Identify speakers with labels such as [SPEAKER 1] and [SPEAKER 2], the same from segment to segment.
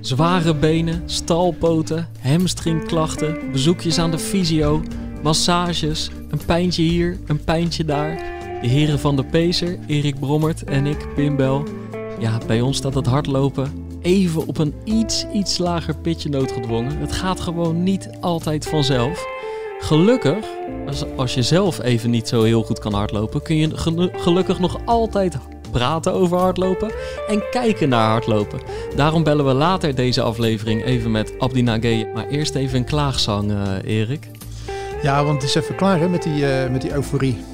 [SPEAKER 1] Zware benen, stalpoten, hamstringklachten, bezoekjes aan de fysio, massages, een pijntje hier, een pijntje daar. De heren van de Pacer, Erik Brommert en ik, Pim Bel. Ja, bij ons staat het hardlopen even op een iets, iets lager pitje noodgedwongen. Het gaat gewoon niet altijd vanzelf. Gelukkig, als, je zelf even niet zo heel goed kan hardlopen, kun je gelu- gelukkig nog altijd praten over hardlopen en kijken naar hardlopen. Daarom bellen we later deze aflevering even met Abdi Nagé. Maar eerst even een klaagzang, eh, Erik.
[SPEAKER 2] Ja, want het is even klaar hè, met, die, eh, met die euforie.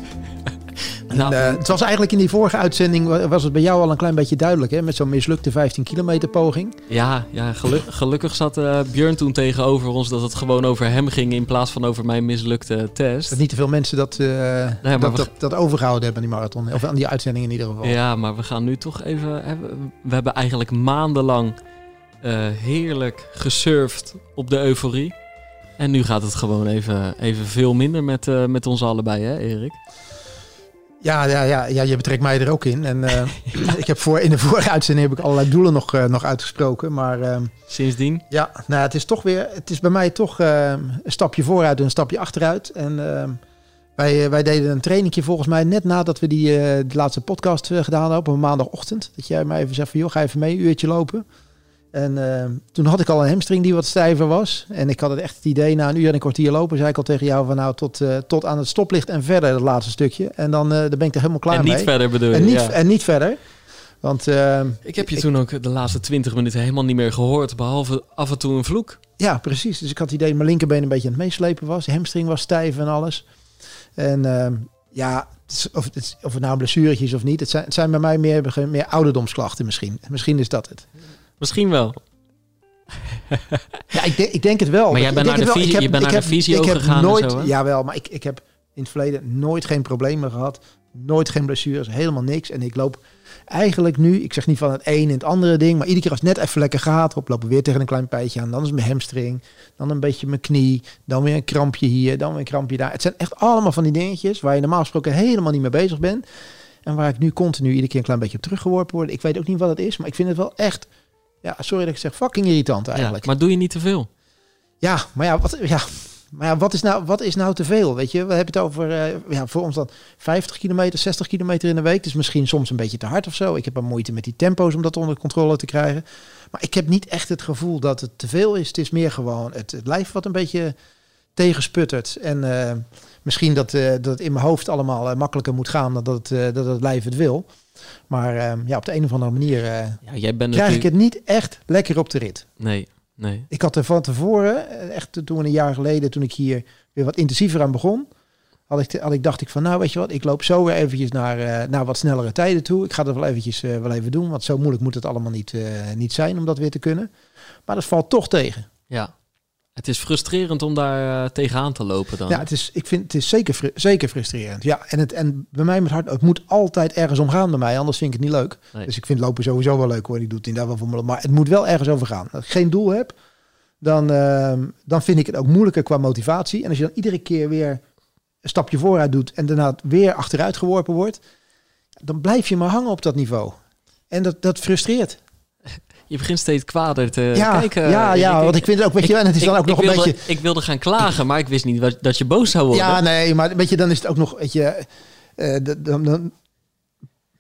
[SPEAKER 2] En,
[SPEAKER 1] Nou,
[SPEAKER 2] eh, het was eigenlijk in die vorige uitzending, wa- was het bij jou al een klein beetje duidelijk, hè, met zo'n mislukte 15 kilometer poging.
[SPEAKER 1] Ja, ja gelu- gelukkig zat eh, Björn toen tegenover ons dat het gewoon over hem ging in plaats van over mijn mislukte test.
[SPEAKER 2] Dat niet te veel mensen dat, eh, dat,
[SPEAKER 1] we-
[SPEAKER 2] dat, dat overgehouden hebben aan die marathon. Of aan die uitzending in ieder geval.
[SPEAKER 1] Ja, maar we gaan nu toch even. hebben- We hebben eigenlijk maandenlang heerlijk gesurfd op de euforie. En nu gaat het gewoon even, even veel minder met, met ons allebei, hè, Erik?
[SPEAKER 2] Ja, ja, ja, ja, je betrekt mij er ook in. En eh, ik heb voor, in de vorige uitzending heb ik allerlei doelen nog, eh, nog uitgesproken. Maar eh,
[SPEAKER 1] Sindsdien.
[SPEAKER 2] ja, nou, het is toch weer, het is bij mij toch een stapje vooruit en een stapje achteruit. En wij, wij deden een trainingje volgens mij net nadat we die, de laatste podcast gedaan hadden op een maandagochtend. Dat jij mij even zegt van joh, ga even mee, een uurtje lopen. En eh, toen had ik al een hamstring die wat stijver was. En ik had het echt het idee, na een uur en een kwartier lopen, zei ik al tegen jou van nou tot, eh, tot aan het stoplicht en verder, het laatste stukje. En dan, eh, dan ben ik er helemaal klaar
[SPEAKER 1] en niet
[SPEAKER 2] mee.
[SPEAKER 1] verder bedoel je?
[SPEAKER 2] En niet,
[SPEAKER 1] ja.
[SPEAKER 2] en niet verder. Want eh,
[SPEAKER 1] Ik heb je toen ook de laatste 20 minuten helemaal niet meer gehoord, behalve af en toe een vloek.
[SPEAKER 2] ja, precies. Dus ik had het idee dat mijn linkerbeen een beetje aan het meeslepen was. De hamstring was stijf en alles. En eh, ja, het is- of, het is- of het nou een blessuretje is of niet. Het zijn, het zijn bij mij meer, meer ouderdomsklachten misschien. Misschien is dat het.
[SPEAKER 1] Misschien wel.
[SPEAKER 2] Ja, ik, denk- ik denk het wel.
[SPEAKER 1] Maar jij bent naar de
[SPEAKER 2] wel.
[SPEAKER 1] fysio-
[SPEAKER 2] Ik
[SPEAKER 1] je bent
[SPEAKER 2] ik
[SPEAKER 1] naar de fysio
[SPEAKER 2] ik heb
[SPEAKER 1] gegaan
[SPEAKER 2] nooit,
[SPEAKER 1] zo?
[SPEAKER 2] Jawel, maar ik, ik heb in het verleden nooit geen problemen gehad. Nooit geen blessures, helemaal niks. En ik loop eigenlijk nu, ik zeg niet van het een en het andere ding, maar iedere keer als het net even lekker gaat, op lopen we weer tegen een klein pijtje aan. Dan is mijn hamstring, dan een beetje mijn knie, dan weer een krampje hier, dan weer een krampje daar. Het zijn echt allemaal van die dingetjes waar je normaal gesproken helemaal niet mee bezig bent. En waar ik nu continu iedere keer een klein beetje op teruggeworpen word. Ik weet ook niet wat het is, maar ik vind het wel echt, ja, sorry dat ik zeg, fucking irritant
[SPEAKER 1] Ja,
[SPEAKER 2] eigenlijk.
[SPEAKER 1] maar doe je niet te veel?
[SPEAKER 2] Ja, maar ja, wat, ja, maar ja, wat, is nou, wat is nou te veel? Weet je, we hebben het over, eh, ja, voor ons dan 50 kilometer, 60 kilometer in de week. Dus misschien soms een beetje te hard of zo. Ik heb wel moeite met die tempo's om dat onder controle te krijgen. Maar ik heb niet echt het gevoel dat het te veel is. Het is meer gewoon het, het lijf wat een beetje tegensputtert. En eh, misschien dat, eh, dat het in mijn hoofd allemaal makkelijker moet gaan dan dat het, dat het lijf het wil. Maar eh, ja, op de een of andere manier eh,
[SPEAKER 1] Ja, jij bent
[SPEAKER 2] krijg
[SPEAKER 1] natuurlijk...
[SPEAKER 2] ik het niet echt lekker op de rit.
[SPEAKER 1] Nee, nee.
[SPEAKER 2] Ik had er van tevoren, eh, echt toen een jaar geleden, toen ik hier weer wat intensiever aan begon, had ik, had ik dacht ik van, nou weet je wat, ik loop zo weer eventjes naar, eh, naar wat snellere tijden toe. Ik ga dat wel eventjes wel even doen, want zo moeilijk moet het allemaal niet, niet zijn om dat weer te kunnen. Maar dat valt toch tegen.
[SPEAKER 1] Ja. Het is frustrerend om daar eh, tegenaan te lopen dan.
[SPEAKER 2] Ja, het is, ik vind het is zeker, fru- zeker frustrerend. Ja, en, het, en bij mij met hard, het moet altijd ergens om gaan bij mij, anders vind ik het niet leuk.
[SPEAKER 1] Nee.
[SPEAKER 2] Dus ik vind lopen sowieso wel leuk hoor, ik doe het inderdaad wel voor me. Maar het moet wel ergens over gaan. Als ik geen doel heb, dan, ehm, dan vind ik het ook moeilijker qua motivatie. En als je dan iedere keer weer een stapje vooruit doet en daarna weer achteruit geworpen wordt, dan blijf je maar hangen op dat niveau. En dat, dat frustreert.
[SPEAKER 1] Je begint steeds kwader te
[SPEAKER 2] ja,
[SPEAKER 1] kijken.
[SPEAKER 2] ja, ja, want ik vind het ook, weet je, en het is dan ook nog
[SPEAKER 1] ik
[SPEAKER 2] een
[SPEAKER 1] wilde,
[SPEAKER 2] beetje...
[SPEAKER 1] Ik wilde gaan klagen, maar ik wist niet wat- dat je boos zou worden.
[SPEAKER 2] Ja, nee, maar weet je, dan is het ook nog, weet je, eh, dan, dan,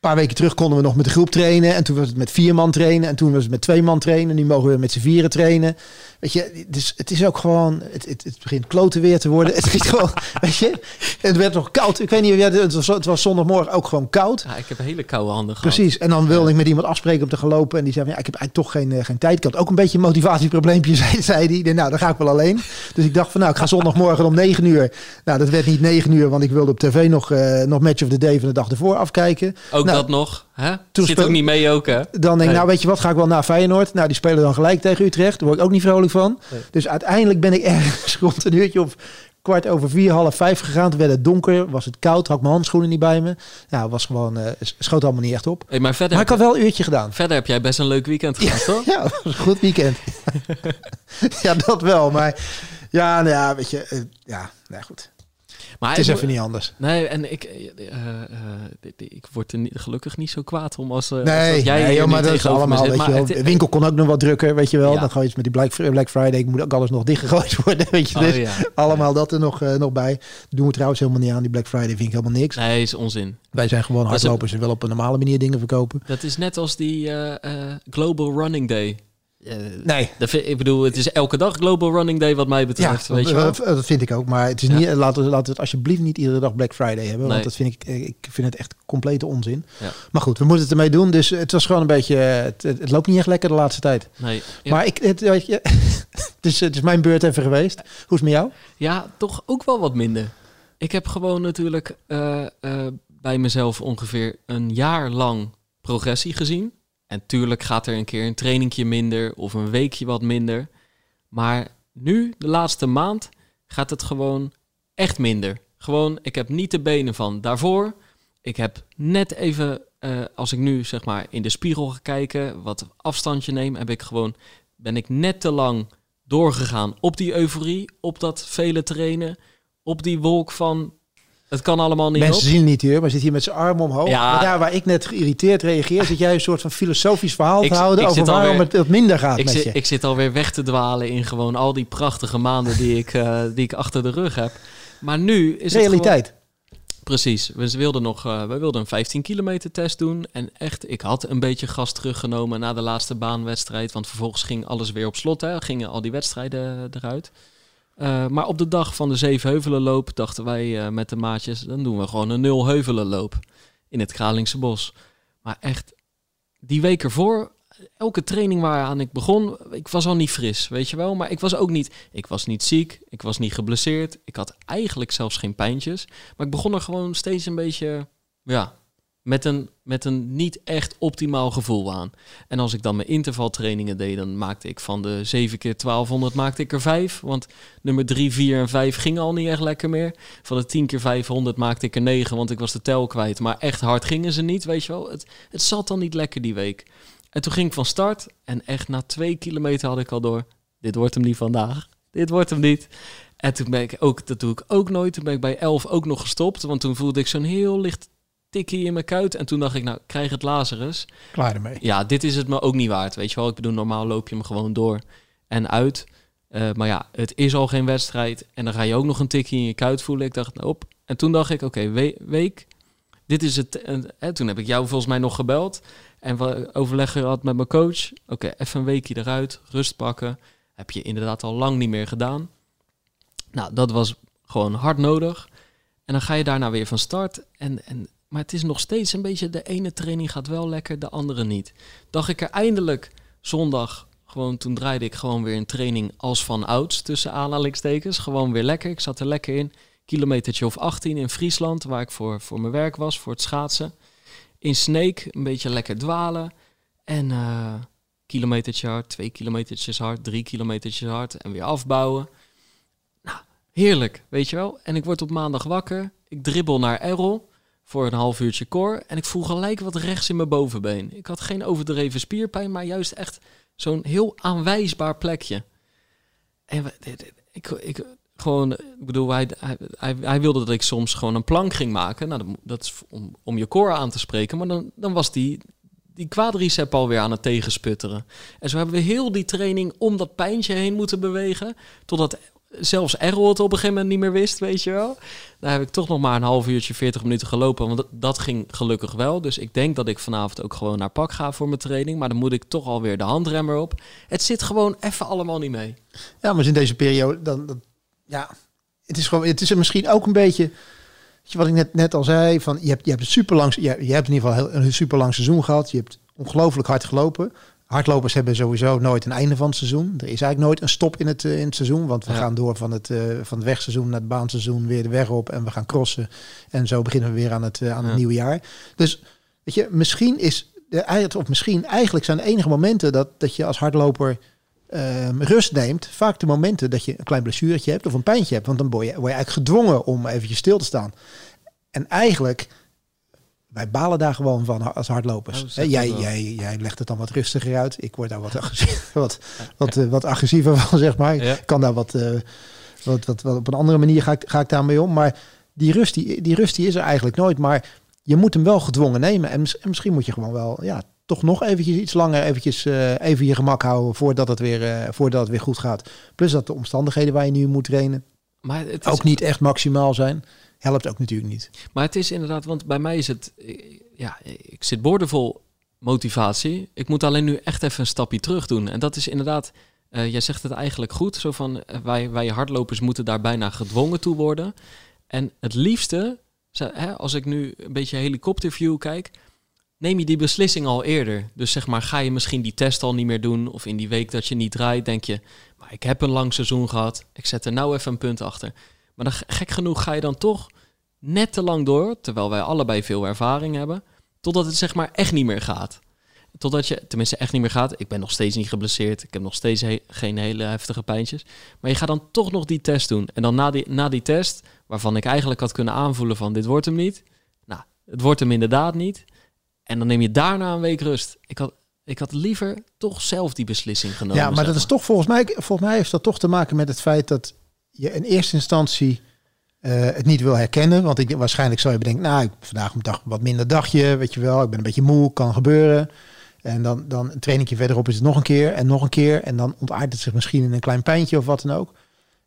[SPEAKER 2] paar weken terug konden we nog met de groep trainen. En toen was het met vier man trainen. En toen was het met twee man trainen. Nu mogen we met z'n vieren trainen. Weet je, dus het is ook gewoon... Het, het, het begint kloten weer te worden. Het is gewoon, weet je... Het werd nog koud. Ik weet niet. Het was, het was zondagmorgen ook gewoon koud.
[SPEAKER 1] Ja, ik heb hele koude handen gehad.
[SPEAKER 2] Precies. En dan wilde ik met iemand afspreken om te gaan lopen. En die zei ja, ik heb eigenlijk toch geen, eh, geen tijd. Ik had ook een beetje een motivatieprobleempje, zei, zei die. Nou, dan ga ik wel alleen. Dus ik dacht van, nou, ik ga zondagmorgen om negen uur. Nou, dat werd niet negen uur, want ik wilde op tv nog, eh, nog Match of the Day van de dag ervoor afkijken.
[SPEAKER 1] Ook
[SPEAKER 2] Nou,
[SPEAKER 1] dat nog. Hè?
[SPEAKER 2] toen
[SPEAKER 1] Zit ook niet mee ook, hè?
[SPEAKER 2] Dan denk ik, nou weet je wat, ga ik wel naar Feyenoord. Nou, die spelen dan gelijk tegen Utrecht. Daar word ik ook niet vrolijk van.
[SPEAKER 1] Nee.
[SPEAKER 2] Dus uiteindelijk ben ik ergens rond een uurtje of kwart over vier, half vijf gegaan. Toen werd het donker, was het koud, had ik mijn handschoenen niet bij me. Nou, was gewoon, eh, schoot allemaal niet echt op.
[SPEAKER 1] Hey, maar verder,
[SPEAKER 2] Maar ik had wel een uurtje gedaan.
[SPEAKER 1] verder heb jij best een leuk weekend gehad, toch?
[SPEAKER 2] Ja, was een goed weekend. ja, dat wel. Maar ja, nou ja, weet je, eh, ja, nou goed.
[SPEAKER 1] Maar
[SPEAKER 2] Het is
[SPEAKER 1] ik
[SPEAKER 2] even niet anders.
[SPEAKER 1] Nee, en ik, eh, eh, eh, ik word er niet, gelukkig niet zo kwaad om als, als
[SPEAKER 2] Nee,
[SPEAKER 1] jij
[SPEAKER 2] nee joh, maar dat is allemaal, weet je wel. De winkel kon ook nog wat drukker, weet je wel.
[SPEAKER 1] Ja.
[SPEAKER 2] Dan je iets met die Black, Black Friday, moet ook alles nog dichtgegooid worden, weet je.
[SPEAKER 1] Oh,
[SPEAKER 2] dus
[SPEAKER 1] ja.
[SPEAKER 2] allemaal dat er nog, nog bij. Doen we trouwens helemaal niet aan, die Black Friday vind ik helemaal niks.
[SPEAKER 1] Nee, is onzin.
[SPEAKER 2] Wij zijn gewoon hardlopers en wel op een normale manier dingen verkopen.
[SPEAKER 1] Dat is net als die Global Running Day. Eh,
[SPEAKER 2] Nee,
[SPEAKER 1] dat ik bedoel, het is elke dag Global Running Day wat mij
[SPEAKER 2] ja,
[SPEAKER 1] betreft. weet je wel?
[SPEAKER 2] dat, dat vind ik ook. Maar het is
[SPEAKER 1] Ja.
[SPEAKER 2] niet, laten, we, laten we het alsjeblieft niet iedere dag Black Friday hebben. Want dat vind ik, eh, ik vind het echt complete onzin.
[SPEAKER 1] Ja.
[SPEAKER 2] Maar goed, we moeten het ermee doen. Dus het was gewoon een beetje, eh, het, het loopt niet echt lekker de laatste tijd.
[SPEAKER 1] Nee.
[SPEAKER 2] Maar ik, het, weet je, het, is, het is mijn beurt even geweest. Hoe is het met jou?
[SPEAKER 1] Ja, toch ook wel wat minder. Ik heb gewoon natuurlijk eh, eh, bij mezelf ongeveer een jaar lang progressie gezien. En tuurlijk gaat er een keer een trainingje minder of een weekje wat minder. Maar nu, de laatste maand, gaat het gewoon echt minder. Gewoon, ik heb niet de benen van daarvoor. Ik heb net even, eh, als ik nu zeg maar in de spiegel ga kijken, wat afstandje neem, heb ik gewoon, ben ik net te lang doorgegaan op die euforie, op dat vele trainen, op die wolk van het kan allemaal niet
[SPEAKER 2] Mensen
[SPEAKER 1] op.
[SPEAKER 2] zien niet hier, maar zit hier met zijn arm omhoog.
[SPEAKER 1] Ja.
[SPEAKER 2] Maar daar waar ik net geïrriteerd reageer, zit jij een soort van filosofisch verhaal
[SPEAKER 1] Ik-
[SPEAKER 2] te houden
[SPEAKER 1] ik
[SPEAKER 2] over waarom
[SPEAKER 1] alweer-
[SPEAKER 2] het minder gaat
[SPEAKER 1] Ik
[SPEAKER 2] met
[SPEAKER 1] zit,
[SPEAKER 2] je.
[SPEAKER 1] ik zit alweer weg te dwalen in gewoon al die prachtige maanden die ik, eh, die ik achter de rug heb. Maar nu is het
[SPEAKER 2] Realiteit.
[SPEAKER 1] gewoon- Precies. We wilden nog eh, we wilden een 15 kilometer test doen. En echt, ik had een beetje gas teruggenomen na de laatste baanwedstrijd. Want vervolgens ging alles weer op slot. Hè. Gingen al die wedstrijden eruit. Eh, maar op de dag van de Zevenheuvelenloop dachten wij eh, met de maatjes... dan doen we gewoon een nulheuvelenloop in het Kralingse Bos. Maar echt, die week ervoor, elke training waaraan ik begon... ik was al niet fris, weet je wel. Maar ik was ook niet... Ik was niet ziek, ik was niet geblesseerd. Ik had eigenlijk zelfs geen pijntjes. Maar ik begon er gewoon steeds een beetje... ja, met een, met een niet echt optimaal gevoel aan. En als ik dan mijn intervaltrainingen deed, dan maakte ik van de 7 keer 1200 maakte ik er 5. Want nummer 3, 4 en 5 gingen al niet echt lekker meer. Van de 10 keer 500 maakte ik er 9, want ik was de tel kwijt. Maar echt hard gingen ze niet, weet je wel. Het, het zat dan niet lekker die week. En toen ging ik van start en echt na twee kilometer had ik al door... Dit wordt hem niet vandaag. Dit wordt hem niet. En toen ben ik ook, dat doe ik ook nooit. Toen ben ik bij 11 ook nog gestopt. Want toen voelde ik zo'n heel licht tikkie in mijn kuit. En toen dacht ik, nou, krijg het Lazarus.
[SPEAKER 2] Klaar ermee.
[SPEAKER 1] Ja, dit is het me ook niet waard. Weet je wel, ik bedoel, normaal loop je hem gewoon door en uit. Eh, maar ja, het is al geen wedstrijd. En dan ga je ook nog een tikje in je kuit voelen. Ik dacht, nou, op. En toen dacht ik, oké, we- week. Dit is het. En, hè, toen heb ik jou volgens mij nog gebeld. En we overleg gehad met mijn coach. Oké, even een weekje eruit. Rust pakken. Heb je inderdaad al lang niet meer gedaan. Nou, dat was gewoon hard nodig. En dan ga je daarna weer van start. En, en, maar het is nog steeds een beetje... De ene training gaat wel lekker, de andere niet. Dacht ik er eindelijk zondag... Gewoon, toen draaide ik gewoon weer een training als van ouds, tussen aanhalingstekens. Gewoon weer lekker. Ik zat er lekker in. Kilometertje of 18 in Friesland, waar ik voor, voor mijn werk was, voor het schaatsen. In Sneek, een beetje lekker dwalen. En eh kilometertje hard, twee kilometertjes hard, drie kilometertjes hard. En weer afbouwen. Nou, heerlijk, weet je wel. En ik word op maandag wakker. Ik dribbel naar Errol voor een half uurtje core. En ik voel gelijk wat rechts in mijn bovenbeen. Ik had geen overdreven spierpijn, maar juist echt zo'n heel aanwijsbaar plekje. En ik, ik gewoon, ik bedoel, hij, hij, hij, wilde dat ik soms gewoon een plank ging maken. Nou, dat, is om, om je core aan te spreken. Maar dan, dan was die, die quadricep alweer aan het tegensputteren. En zo hebben we heel die training om dat pijntje heen moeten bewegen. Totdat zelfs Errol het op een gegeven moment niet meer wist, weet je wel. Daar heb ik toch nog maar een half uurtje, 40 minuten gelopen. Want dat, ging gelukkig wel. Dus ik denk dat ik vanavond ook gewoon naar pak ga voor mijn training. Maar dan moet ik toch alweer de handremmer op. Het zit gewoon even allemaal niet mee.
[SPEAKER 2] Ja, maar in deze periode, dan, ja, het is gewoon, het is misschien ook een beetje, wat ik net, net al zei, van je hebt, je hebt super lang, je, je hebt in ieder geval heel, een super lang seizoen gehad. Je hebt ongelooflijk hard gelopen. Hardlopers hebben sowieso nooit een einde van het seizoen. Er is eigenlijk nooit een stop in het, eh, in het seizoen, want we
[SPEAKER 1] Ja.
[SPEAKER 2] gaan door van het, eh, van het wegseizoen naar het baanseizoen weer de weg op en we gaan crossen en zo beginnen we weer aan het, eh, aan het
[SPEAKER 1] Ja.
[SPEAKER 2] nieuwe jaar. Dus weet je, misschien is de, eigenlijk- of misschien eigenlijk zijn de enige momenten dat, dat je als hardloper ehm, rust neemt, vaak de momenten dat je een klein blessuretje hebt of een pijntje hebt. Want dan word je, word je eigenlijk gedwongen om eventjes stil te staan. En eigenlijk, wij balen daar gewoon van als hardlopers.
[SPEAKER 1] Oh,
[SPEAKER 2] jij, jij, jij legt het dan wat rustiger uit. Ik word daar wat, agressief, wat, wat, eh, wat agressiever van, zeg maar.
[SPEAKER 1] Ja.
[SPEAKER 2] Ik kan daar wat, eh, wat, wat, wat op een andere manier ga ik, ga ik daarmee om. Maar die rust, die, die rust die is er eigenlijk nooit. Maar je moet hem wel gedwongen nemen. En, en misschien moet je gewoon wel, ja, toch nog eventjes iets langer eventjes, eh, even je gemak houden voordat het, weer, voordat het weer goed gaat. Plus dat de omstandigheden waar je nu moet trainen
[SPEAKER 1] Maar het is,
[SPEAKER 2] ook niet echt maximaal zijn. Helpt ook natuurlijk niet.
[SPEAKER 1] Maar het is inderdaad, want bij mij is het, ja, ik zit boordevol motivatie. Ik moet alleen nu echt even een stapje terug doen. En dat is inderdaad, eh, jij zegt het eigenlijk goed, zo van eh, wij, wij hardlopers moeten daar bijna gedwongen toe worden. En het liefste, hè, als ik nu een beetje helikopterview kijk, neem je die beslissing al eerder. Dus zeg maar, ga je misschien die test al niet meer doen, of in die week dat je niet draait, denk je, maar ik heb een lang seizoen gehad, ik zet er nou even een punt achter. Maar dan, gek genoeg ga je dan toch net te lang door, terwijl wij allebei veel ervaring hebben, totdat het zeg maar echt niet meer gaat. Totdat je, tenminste echt niet meer gaat. Ik ben nog steeds niet geblesseerd. Ik heb nog steeds he- geen hele heftige pijntjes. Maar je gaat dan toch nog die test doen. En dan na die, na die test, waarvan ik eigenlijk had kunnen aanvoelen van dit wordt hem niet. Nou, het wordt hem inderdaad niet. En dan neem je daarna een week rust. Ik had, ik had liever toch zelf die beslissing genomen.
[SPEAKER 2] ja, maar dat is toch volgens mij, volgens mij heeft dat toch te maken met het feit dat je in eerste instantie eh, het niet wil herkennen. Want ik, waarschijnlijk zou je bedenken, nou, ik vandaag een dag wat minder dagje, weet je wel. Ik ben een beetje moe, kan gebeuren. En dan, dan een trainingje verderop is het nog een keer en nog een keer. En dan ontaardt het zich misschien in een klein pijntje of wat dan ook.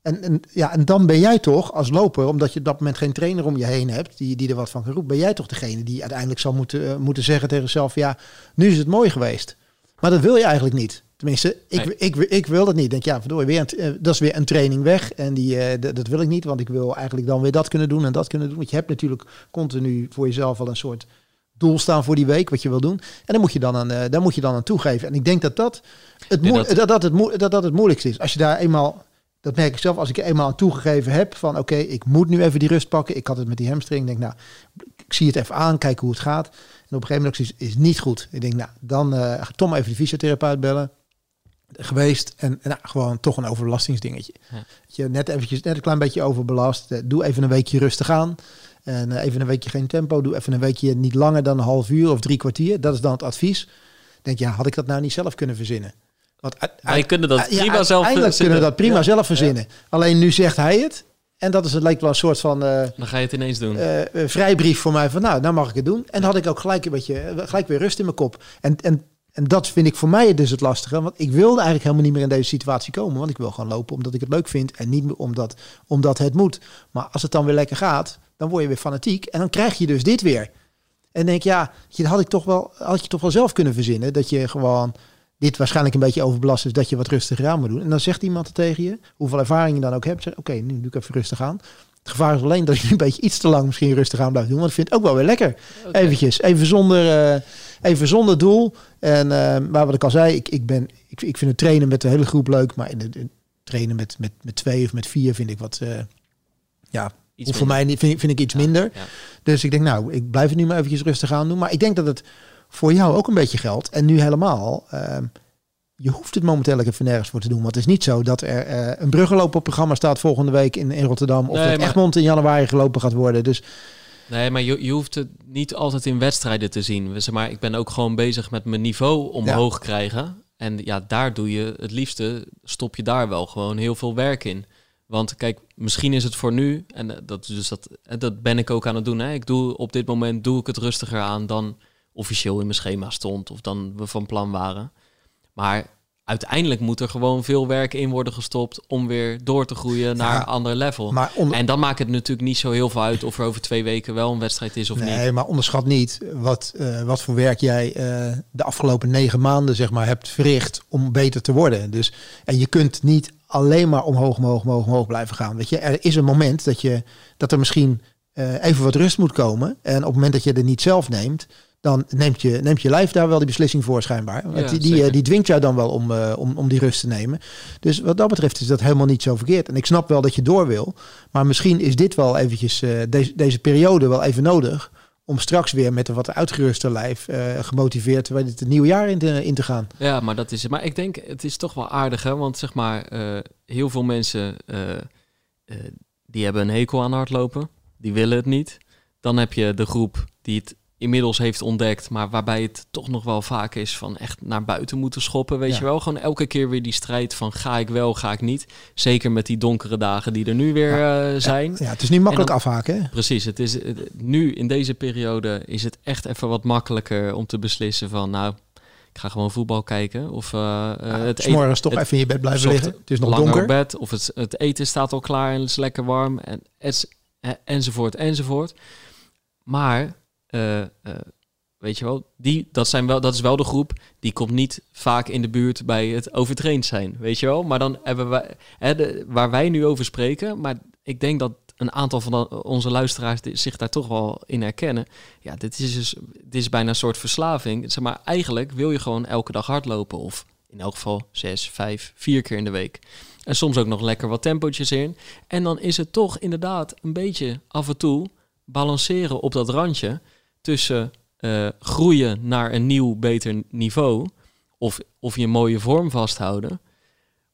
[SPEAKER 2] En, en, ja, en dan ben jij toch als loper, omdat je op dat moment geen trainer om je heen hebt, die, die er wat van kan roepen, ben jij toch degene die uiteindelijk zal moeten, eh, moeten zeggen tegen zichzelf, ja, nu is het mooi geweest. Maar dat wil je eigenlijk niet. Tenminste, ik,
[SPEAKER 1] Nee.
[SPEAKER 2] ik, ik, wil dat niet. Ik Denk ja, verdorie, weer een, eh, dat is weer een training weg. En die, eh, dat wil ik niet, want ik wil eigenlijk dan weer dat kunnen doen en dat kunnen doen. Want je hebt natuurlijk continu voor jezelf al een soort doel staan voor die week, wat je wil doen. En dan moet je dan aan, daar moet je dan aan toegeven. En ik denk dat dat het,
[SPEAKER 1] dat-
[SPEAKER 2] dat... Dat, het, dat, dat het moeilijkste is. Als je daar eenmaal, dat merk ik zelf, als ik er eenmaal aan toegegeven heb van oké, ik moet nu even die rust pakken. Ik had het met die hamstring. Ik denk nou, ik zie het even aan, kijken hoe het gaat. En op een gegeven moment zoiets, is niet goed. Ik denk nou, dan ga Tom even de fysiotherapeut bellen geweest en, nou, gewoon toch een overbelastingsdingetje.
[SPEAKER 1] Ja.
[SPEAKER 2] Je net eventjes net een klein beetje overbelast. Eh, Doe even een weekje rustig aan. En eh, even een weekje geen tempo. Doe even een weekje niet langer dan een half uur of drie kwartier. Dat is dan het advies. Denk ja, had ik dat nou niet zelf kunnen verzinnen? Want
[SPEAKER 1] Wij
[SPEAKER 2] uit-
[SPEAKER 1] kunnen dat
[SPEAKER 2] ja,
[SPEAKER 1] prima zelf verzinnen.
[SPEAKER 2] kunnen we dat prima
[SPEAKER 1] Ja.
[SPEAKER 2] zelf verzinnen. Alleen nu zegt hij het. En dat is het lijkt wel een soort van eh,
[SPEAKER 1] Dan ga je het ineens doen.
[SPEAKER 2] eh, eh, vrijbrief voor mij van nou, nou mag ik het doen. En dan had ik ook gelijk een beetje, eh, gelijk weer rust in mijn kop. En, en, en dat vind ik voor mij dus het lastige. Want ik wilde eigenlijk helemaal niet meer in deze situatie komen. Want ik wil gewoon lopen omdat ik het leuk vind. En niet meer omdat, omdat het moet. Maar als het dan weer lekker gaat, dan word je weer fanatiek. En dan krijg je dus dit weer. En denk ja, dat had ik toch wel, had je toch wel zelf kunnen verzinnen. Dat je gewoon dit waarschijnlijk een beetje overbelast is, dat je wat rustiger aan moet doen. En dan zegt iemand tegen je, hoeveel ervaring je dan ook hebt. zeg, Oké, nu doe ik even rustig aan. Het gevaar is alleen dat je een beetje iets te lang misschien rustig aan blijft doen. Want ik vind het ook wel weer lekker. Eventjes, even zonder, eh, even zonder doel. En eh, maar wat ik al zei, ik, ik, ben, ik, ik vind het trainen met de hele groep leuk. Maar in het trainen met, met, met twee of met vier vind ik wat... eh, ja,
[SPEAKER 1] Iets
[SPEAKER 2] voor mij vind, ik- vind ik iets
[SPEAKER 1] Ja,
[SPEAKER 2] minder.
[SPEAKER 1] ja.
[SPEAKER 2] Dus ik denk, nou, ik blijf het nu maar eventjes rustig aan doen. Maar ik denk dat het voor jou ook een beetje geldt. En nu helemaal. ehm, je hoeft het momenteel even nergens voor te doen. Want het is niet zo dat er eh, een op programma staat volgende week in, in Rotterdam. Of
[SPEAKER 1] Nee,
[SPEAKER 2] dat
[SPEAKER 1] maar-
[SPEAKER 2] Egmond in januari gelopen gaat worden. Dus
[SPEAKER 1] Nee, maar je, je hoeft het niet altijd in wedstrijden te zien. Zeg maar, ik ben ook gewoon bezig met mijn niveau omhoog krijgen. En ja, daar doe je het liefste, stop je daar wel gewoon heel veel werk in. Want kijk, misschien is het voor nu, en eh, dat, dus dat, en dat ben ik ook aan het doen. Hè. Ik doe op dit moment doe ik het rustiger aan dan officieel in mijn schema stond of dan we van plan waren. Maar uiteindelijk moet er gewoon veel werk in worden gestopt om weer door te groeien naar
[SPEAKER 2] Ja,
[SPEAKER 1] een ander level.
[SPEAKER 2] maar onder,
[SPEAKER 1] En dan maakt het natuurlijk niet zo heel veel uit of er over twee weken wel een wedstrijd is of
[SPEAKER 2] nee,
[SPEAKER 1] niet.
[SPEAKER 2] maar onderschat niet wat, eh, wat voor werk jij eh, de afgelopen negen maanden zeg maar, hebt verricht om beter te worden. Dus, en je kunt niet alleen maar omhoog, omhoog, omhoog, omhoog blijven gaan. Weet je, er is een moment dat, je, dat er misschien eh, even wat rust moet komen. En op het moment dat je er niet zelf neemt, dan neemt je, neemt je lijf daar wel die beslissing voor schijnbaar.
[SPEAKER 1] Ja,
[SPEAKER 2] die, die, eh, die dwingt jou dan wel om, eh, om, om die rust te nemen. Dus wat dat betreft is dat helemaal niet zo verkeerd. En ik snap wel dat je door wil. Maar misschien is dit wel eventjes, eh, deze, deze periode wel even nodig. Om straks weer met een wat uitgeruster lijf eh, gemotiveerd bij dit nieuwe jaar in te, in te gaan.
[SPEAKER 1] Ja, maar dat is het. Maar ik denk, het is toch wel aardig, hè? Want zeg maar, heel veel mensen die hebben een hekel aan hardlopen. Die willen het niet. Dan heb je de groep die het inmiddels heeft ontdekt, maar waarbij het toch nog wel vaak is van echt naar buiten moeten schoppen, weet
[SPEAKER 2] Ja.
[SPEAKER 1] je wel? Gewoon elke keer weer die strijd van ga ik wel, ga ik niet. Zeker met die donkere dagen die er nu weer eh, zijn.
[SPEAKER 2] Ja, het is niet makkelijk
[SPEAKER 1] En
[SPEAKER 2] afhaken. Hè?
[SPEAKER 1] Precies, het is, het- nu in deze periode is het echt even wat makkelijker om te beslissen van nou, ik ga gewoon voetbal kijken of eh,
[SPEAKER 2] Ja,
[SPEAKER 1] het
[SPEAKER 2] morgens toch
[SPEAKER 1] het-
[SPEAKER 2] even in je bed blijven
[SPEAKER 1] zocht
[SPEAKER 2] liggen. Het is nog
[SPEAKER 1] langer
[SPEAKER 2] donker.
[SPEAKER 1] op bed of het, het eten staat al klaar en het is lekker warm en enzovoort enzovoort. Maar eh, eh, weet je wel, die, dat, zijn wel, dat is wel de groep die komt niet vaak in de buurt bij het overtraind zijn, weet je wel. Maar dan hebben wij, hè, waar wij nu over spreken, maar ik denk dat een aantal van onze luisteraars zich daar toch wel in herkennen. Ja, dit is dus dit is bijna een soort verslaving. Zeg maar, eigenlijk wil je gewoon elke dag hardlopen of in elk geval zes, vijf, vier keer in de week. En soms ook nog lekker wat tempootjes in. En dan is het toch inderdaad een beetje af en toe balanceren op dat randje tussen eh, groeien naar een nieuw, beter niveau. Of, of je mooie vorm vasthouden.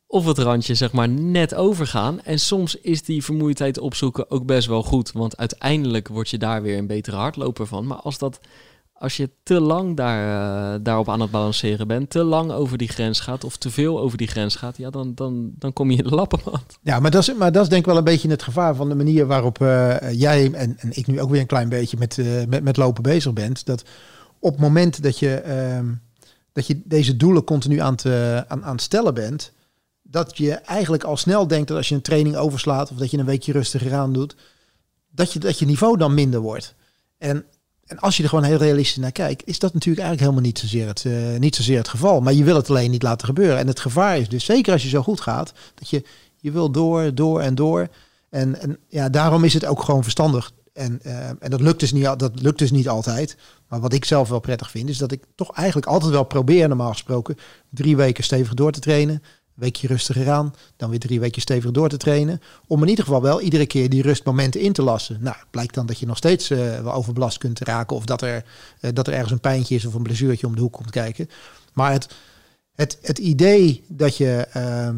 [SPEAKER 1] Of het randje zeg maar net overgaan. En soms is die vermoeidheid opzoeken ook best wel goed. Want uiteindelijk word je daar weer een betere hardloper van. Maar als, dat, als je te lang daar, eh, daarop aan het balanceren bent, te lang over die grens gaat of te veel over die grens gaat, ja, dan, dan, dan kom je in de lappenmand.
[SPEAKER 2] Ja, maar dat, is, maar dat is denk ik wel een beetje het gevaar van de manier waarop eh, jij en, en ik nu ook weer een klein beetje met, eh, met, met lopen bezig bent. Dat op het moment dat je, ehm, dat je deze doelen continu aan, te, aan, aan het stellen bent, dat je eigenlijk al snel denkt dat als je een training overslaat of dat je een weekje rustiger aan doet, dat je, dat je niveau dan minder wordt. En, en als je er gewoon heel realistisch naar kijkt, is dat natuurlijk eigenlijk helemaal niet zozeer, het, eh, niet zozeer het geval. Maar je wil het alleen niet laten gebeuren. En het gevaar is dus, zeker als je zo goed gaat, dat je, je wil door, door en door. En, en ja, daarom is het ook gewoon verstandig. En, eh, en dat, lukt dus niet, dat lukt dus niet altijd. Maar wat ik zelf wel prettig vind, is dat ik toch eigenlijk altijd wel probeer, normaal gesproken, drie weken stevig door te trainen. Weekje rustiger aan, dan weer drie weken stevig door te trainen. Om in ieder geval wel iedere keer die rustmomenten in te lassen. Nou, blijkt dan dat je nog steeds eh, wel overbelast kunt raken. Of dat er, eh, dat er ergens een pijntje is of een blessuurtje om de hoek komt kijken. Maar het, het, het idee dat je ehm,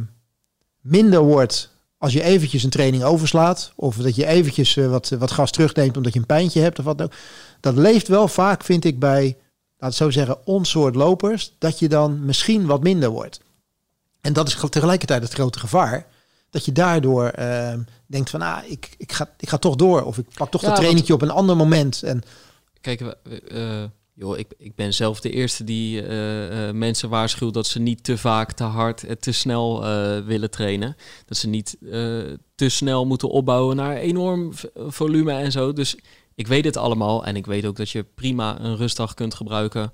[SPEAKER 2] minder wordt als je eventjes een training overslaat. Of dat je eventjes eh, wat, wat gas terugneemt omdat je een pijntje hebt of wat dan ook. Dat leeft wel vaak, vind ik, bij, laat het zo zeggen, ons soort lopers. Dat je dan misschien wat minder wordt. En dat is tegelijkertijd het grote gevaar. Dat je daardoor ehm, denkt van, ah, ik, ik, ga, ik ga toch door. Of ik pak toch
[SPEAKER 1] Ja,
[SPEAKER 2] dat trainingje op een ander moment. En
[SPEAKER 1] Kijk, eh, joh, ik, ik ben zelf de eerste die eh, eh, mensen waarschuwt dat ze niet te vaak, te hard, en te snel willen trainen. Dat ze niet te snel moeten opbouwen naar enorm volume en zo. Dus ik weet het allemaal en ik weet ook dat je prima een rustdag kunt gebruiken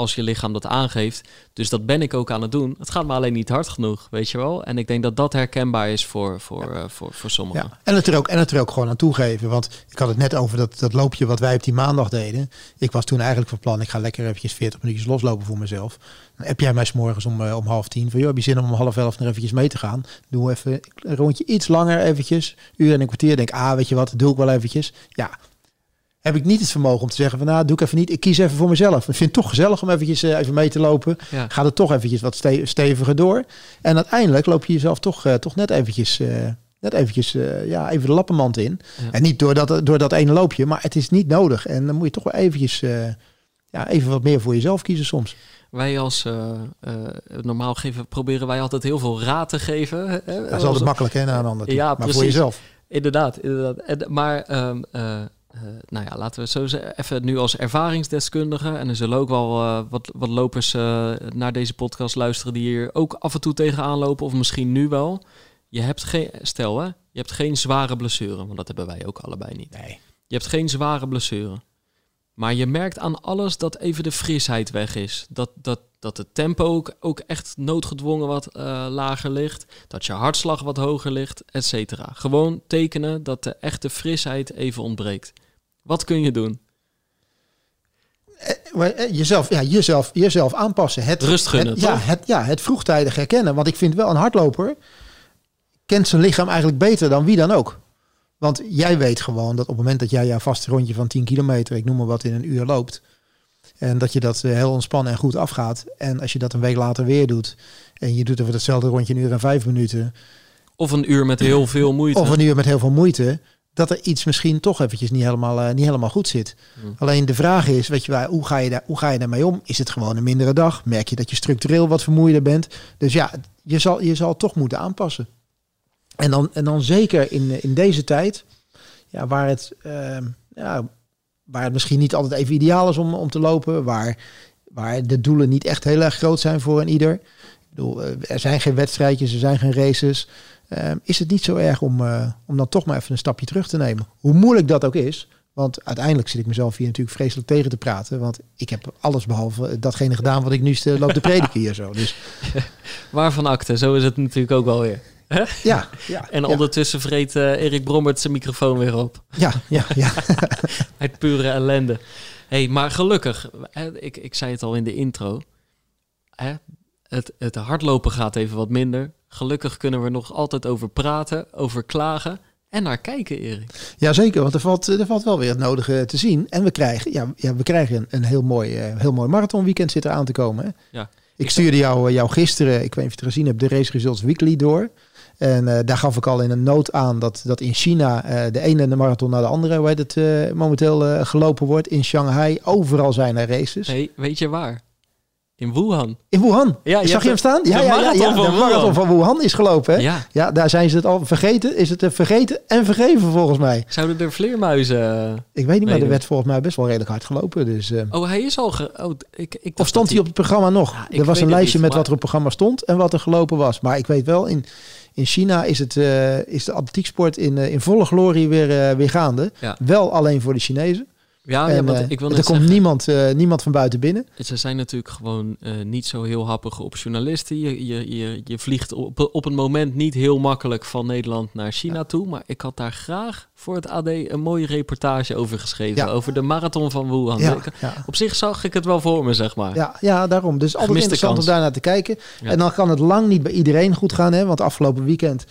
[SPEAKER 1] als je lichaam dat aangeeft. Dus dat ben ik ook aan het doen. Het gaat me alleen niet hard genoeg, weet je wel. En ik denk dat dat herkenbaar is voor, voor, eh, voor, voor sommigen.
[SPEAKER 2] Ja, en het er ook, en het er ook gewoon aan toegeven. Want ik had het net over dat, dat loopje wat wij op die maandag deden. Ik was toen eigenlijk van plan, ik ga lekker eventjes 40 minuutjes loslopen voor mezelf. Dan heb jij mij 's morgens om, eh, om half tien van, joh, heb je zin om om half elf nog eventjes mee te gaan? Doe even een rondje iets langer eventjes, uur en een kwartier. Denk, ah, weet je wat, doe ik wel eventjes. Ja, heb ik niet het vermogen om te zeggen van, nou, doe ik even niet. Ik kies even voor mezelf. Ik vind het toch gezellig om eventjes eh, even mee te lopen.
[SPEAKER 1] Ja.
[SPEAKER 2] Ga er toch eventjes wat ste- steviger door. En uiteindelijk loop je jezelf toch, eh, toch net eventjes, eh, net eventjes ja, even de lappenmand in.
[SPEAKER 1] Ja.
[SPEAKER 2] En niet door dat, door dat ene loopje, maar het is niet nodig. En dan moet je toch wel eventjes, ja, even wat meer voor jezelf kiezen soms.
[SPEAKER 1] Wij als normaal geven, proberen wij altijd heel veel raad te geven. hè,
[SPEAKER 2] Dat is altijd makkelijk hè, naar een ander.
[SPEAKER 1] Ja,
[SPEAKER 2] maar voor jezelf.
[SPEAKER 1] Inderdaad, inderdaad. En, maar ehm, eh, eh, nou ja, laten we zo. Even nu als ervaringsdeskundige. En er zullen ook wel eh, wat, wat lopers eh, naar deze podcast luisteren die hier ook af en toe tegenaan lopen. Of misschien nu wel. Je hebt geen, stel hè, je hebt geen zware blessure. Want dat hebben wij ook allebei niet.
[SPEAKER 2] Nee.
[SPEAKER 1] Je hebt geen zware blessure. Maar je merkt aan alles dat even de frisheid weg is. Dat, dat, dat het tempo ook, ook echt noodgedwongen wat eh, lager ligt. Dat je hartslag wat hoger ligt, et cetera. Gewoon tekenen dat de echte frisheid even ontbreekt. Wat kun je doen?
[SPEAKER 2] Eh, eh, Jezelf, ja, jezelf, jezelf aanpassen. Het,
[SPEAKER 1] Rust gunnen,
[SPEAKER 2] het, ja, het, ja, het vroegtijdig herkennen. Want ik vind wel een hardloper kent zijn lichaam eigenlijk beter dan wie dan ook. Want jij weet gewoon dat op het moment dat jij jouw vaste rondje van 10 kilometer, ik noem maar wat, in een uur loopt. En dat je dat eh, heel ontspannen en goed afgaat. En als je dat een week later weer doet. En je doet over hetzelfde rondje een uur en vijf minuten.
[SPEAKER 1] Of een uur met heel veel moeite.
[SPEAKER 2] Of een uur met heel veel moeite. dat er iets misschien toch eventjes niet helemaal, eh, niet helemaal goed zit.
[SPEAKER 1] Hmm.
[SPEAKER 2] Alleen de vraag is, weet je, hoe ga je, daar, hoe ga je daarmee om? Is het gewoon een mindere dag? Merk je dat je structureel wat vermoeider bent? Dus ja, je zal, je zal toch moeten aanpassen. En dan, en dan zeker in, in deze tijd, ja, waar, het, ehm, ja, waar het misschien niet altijd even ideaal is om, om te lopen, waar, waar de doelen niet echt heel erg groot zijn voor een ieder. Ik bedoel, eh, er zijn geen wedstrijdjes, er zijn geen races. Ehm, is het niet zo erg om, eh, om dan toch maar even een stapje terug te nemen? Hoe moeilijk dat ook is. Want uiteindelijk zit ik mezelf hier natuurlijk vreselijk tegen te praten. Want ik heb alles behalve datgene gedaan wat ik nu loop te prediken hier zo. Dus
[SPEAKER 1] Waarvan akte, zo is het natuurlijk ook wel weer.
[SPEAKER 2] Ja, ja,
[SPEAKER 1] En ondertussen vreet eh, Erik Brommert zijn microfoon weer op.
[SPEAKER 2] ja, ja, ja.
[SPEAKER 1] Uit pure ellende. hey, maar gelukkig, hè, ik, ik zei het al in de intro. Hè, het, het hardlopen gaat even wat minder. Gelukkig kunnen we er nog altijd over praten, over klagen en naar kijken, Erik.
[SPEAKER 2] Ja, zeker, want er valt, er valt wel weer het nodige te zien. En we krijgen, ja, ja, we krijgen een, een heel mooi, eh, heel mooi marathonweekend zit er aan te komen. Hè?
[SPEAKER 1] Ja.
[SPEAKER 2] Ik stuurde jou, eh, jou gisteren, ik weet niet of je het gezien hebt, de Race Results Weekly door. En eh, daar gaf ik al in een noot aan dat, dat in China eh, de ene marathon naar de andere, hoe heet het, eh, momenteel gelopen wordt. In Shanghai, overal zijn er races.
[SPEAKER 1] Hey, weet je waar? In Wuhan.
[SPEAKER 2] In Wuhan,
[SPEAKER 1] Ja, je
[SPEAKER 2] zag je hem staan?
[SPEAKER 1] de marathon van
[SPEAKER 2] de marathon
[SPEAKER 1] Wuhan.
[SPEAKER 2] van Wuhan is gelopen. Hè? Ja.
[SPEAKER 1] Ja,
[SPEAKER 2] daar zijn ze het al vergeten. Is het vergeten en vergeven volgens mij.
[SPEAKER 1] zouden er vleermuizen...
[SPEAKER 2] Ik weet niet, maar
[SPEAKER 1] Nee,
[SPEAKER 2] er
[SPEAKER 1] dat-
[SPEAKER 2] werd volgens mij best wel redelijk hard gelopen. Dus,
[SPEAKER 1] Oh, hij is al... Ge... Oh, ik, ik
[SPEAKER 2] Of stond hij op het programma nog?
[SPEAKER 1] Ja,
[SPEAKER 2] er was een lijstje
[SPEAKER 1] niet,
[SPEAKER 2] met
[SPEAKER 1] maar-
[SPEAKER 2] wat er op het programma stond en wat er gelopen was. Maar ik weet wel, in, in China is, het, eh, is de atletieksport in, eh, in volle glorie weer, eh, weer gaande.
[SPEAKER 1] Ja.
[SPEAKER 2] Wel alleen voor de Chinezen.
[SPEAKER 1] Ja, ja
[SPEAKER 2] en,
[SPEAKER 1] want
[SPEAKER 2] eh,
[SPEAKER 1] ik wil
[SPEAKER 2] er komt niemand, eh, niemand van buiten binnen.
[SPEAKER 1] Ze zijn natuurlijk gewoon eh, niet zo heel happig op journalisten. Je, je, je, je vliegt op, op een moment niet heel makkelijk van Nederland naar China toe. Maar ik had daar graag voor het AD een mooie reportage over geschreven.
[SPEAKER 2] Ja.
[SPEAKER 1] Over de marathon van Wuhan.
[SPEAKER 2] Ja,
[SPEAKER 1] Ik-
[SPEAKER 2] ja,
[SPEAKER 1] Op zich zag ik het wel voor me, zeg maar.
[SPEAKER 2] ja, ja, daarom. Dus altijd
[SPEAKER 1] Gemiste
[SPEAKER 2] interessant
[SPEAKER 1] kans.
[SPEAKER 2] om daar naar te kijken. En dan kan het lang niet bij iedereen goed gaan. Hè? Want afgelopen weekend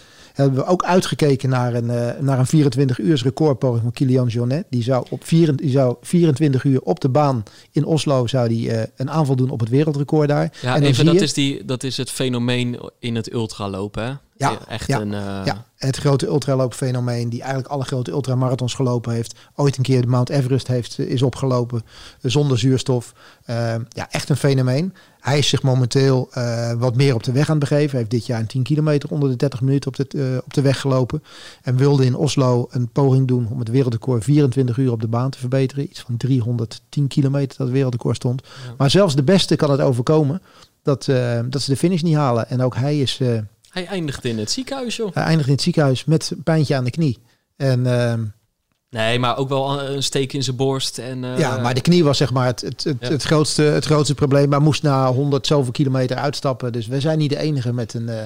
[SPEAKER 2] hebben we ook uitgekeken naar een, eh, naar een 24 uur recordpoging van Kilian Jornet. Die zou, op vier, die zou 24 uur op de baan in Oslo zou die, eh, een aanval doen op het wereldrecord daar.
[SPEAKER 1] Ja,
[SPEAKER 2] en
[SPEAKER 1] even, dat
[SPEAKER 2] je-
[SPEAKER 1] is, die, dat is het fenomeen in het ultralopen, hè?
[SPEAKER 2] Ja,
[SPEAKER 1] Echt
[SPEAKER 2] ja,
[SPEAKER 1] een... eh,
[SPEAKER 2] Ja, het grote ultraloopfenomeen die eigenlijk alle grote ultramarathons gelopen heeft. Ooit een keer de Mount Everest heeft, is opgelopen eh, zonder zuurstof. Eh, ja, echt een fenomeen. Hij is zich momenteel eh, wat meer op de weg aan het begeven. Hij heeft dit jaar een 10 kilometer onder de 30 minuten op de, eh, op de weg gelopen. En wilde in Oslo een poging doen om het wereldrecord 24 uur op de baan te verbeteren. Iets van 310 kilometer dat wereldrecord stond.
[SPEAKER 1] Ja.
[SPEAKER 2] Maar zelfs de beste kan het overkomen dat, eh, dat ze de finish niet halen. En ook hij is...
[SPEAKER 1] Hij eindigt in het ziekenhuis, joh.
[SPEAKER 2] hij eindigt in het ziekenhuis met een pijntje aan de knie. En ehm,
[SPEAKER 1] Nee, maar ook wel een steek in zijn borst. En, eh,
[SPEAKER 2] ja, maar de knie was zeg maar het, het, het,
[SPEAKER 1] Ja.
[SPEAKER 2] het, grootste, het grootste probleem. Maar moest na 100 zoveel kilometer uitstappen. Dus we zijn niet de enige met een, eh,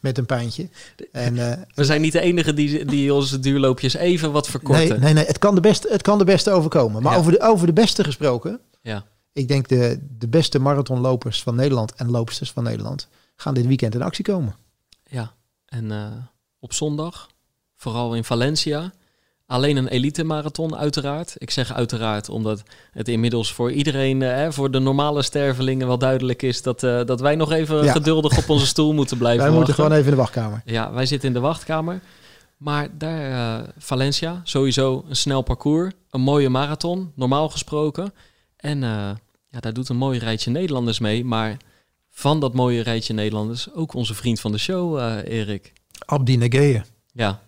[SPEAKER 2] met een pijntje. En, eh,
[SPEAKER 1] We zijn niet de enige die, die onze duurloopjes even wat verkorten.
[SPEAKER 2] nee, nee, nee, het kan de beste, het kan de beste overkomen. Maar
[SPEAKER 1] Ja.
[SPEAKER 2] over, de, over de beste gesproken.
[SPEAKER 1] Ja.
[SPEAKER 2] Ik denk de, de beste marathonlopers van Nederland en loopsters van Nederland gaan dit weekend in actie komen.
[SPEAKER 1] Ja, en eh, op zondag, vooral in Valencia, alleen een elite marathon uiteraard. Ik zeg uiteraard omdat het inmiddels voor iedereen, eh, voor de normale stervelingen wel duidelijk is dat, eh, dat wij nog even
[SPEAKER 2] Ja.
[SPEAKER 1] geduldig op onze stoel moeten blijven
[SPEAKER 2] Wij moeten gewoon even in de wachtkamer.
[SPEAKER 1] Ja, wij zitten in de wachtkamer. Maar daar, Valencia, sowieso een snel parcours. Een mooie marathon, normaal gesproken. En ja, daar doet een mooi rijtje Nederlanders mee. Maar van dat mooie rijtje Nederlanders ook onze vriend van de show, eh, Erik.
[SPEAKER 2] Abdi Negeye.
[SPEAKER 1] Ja,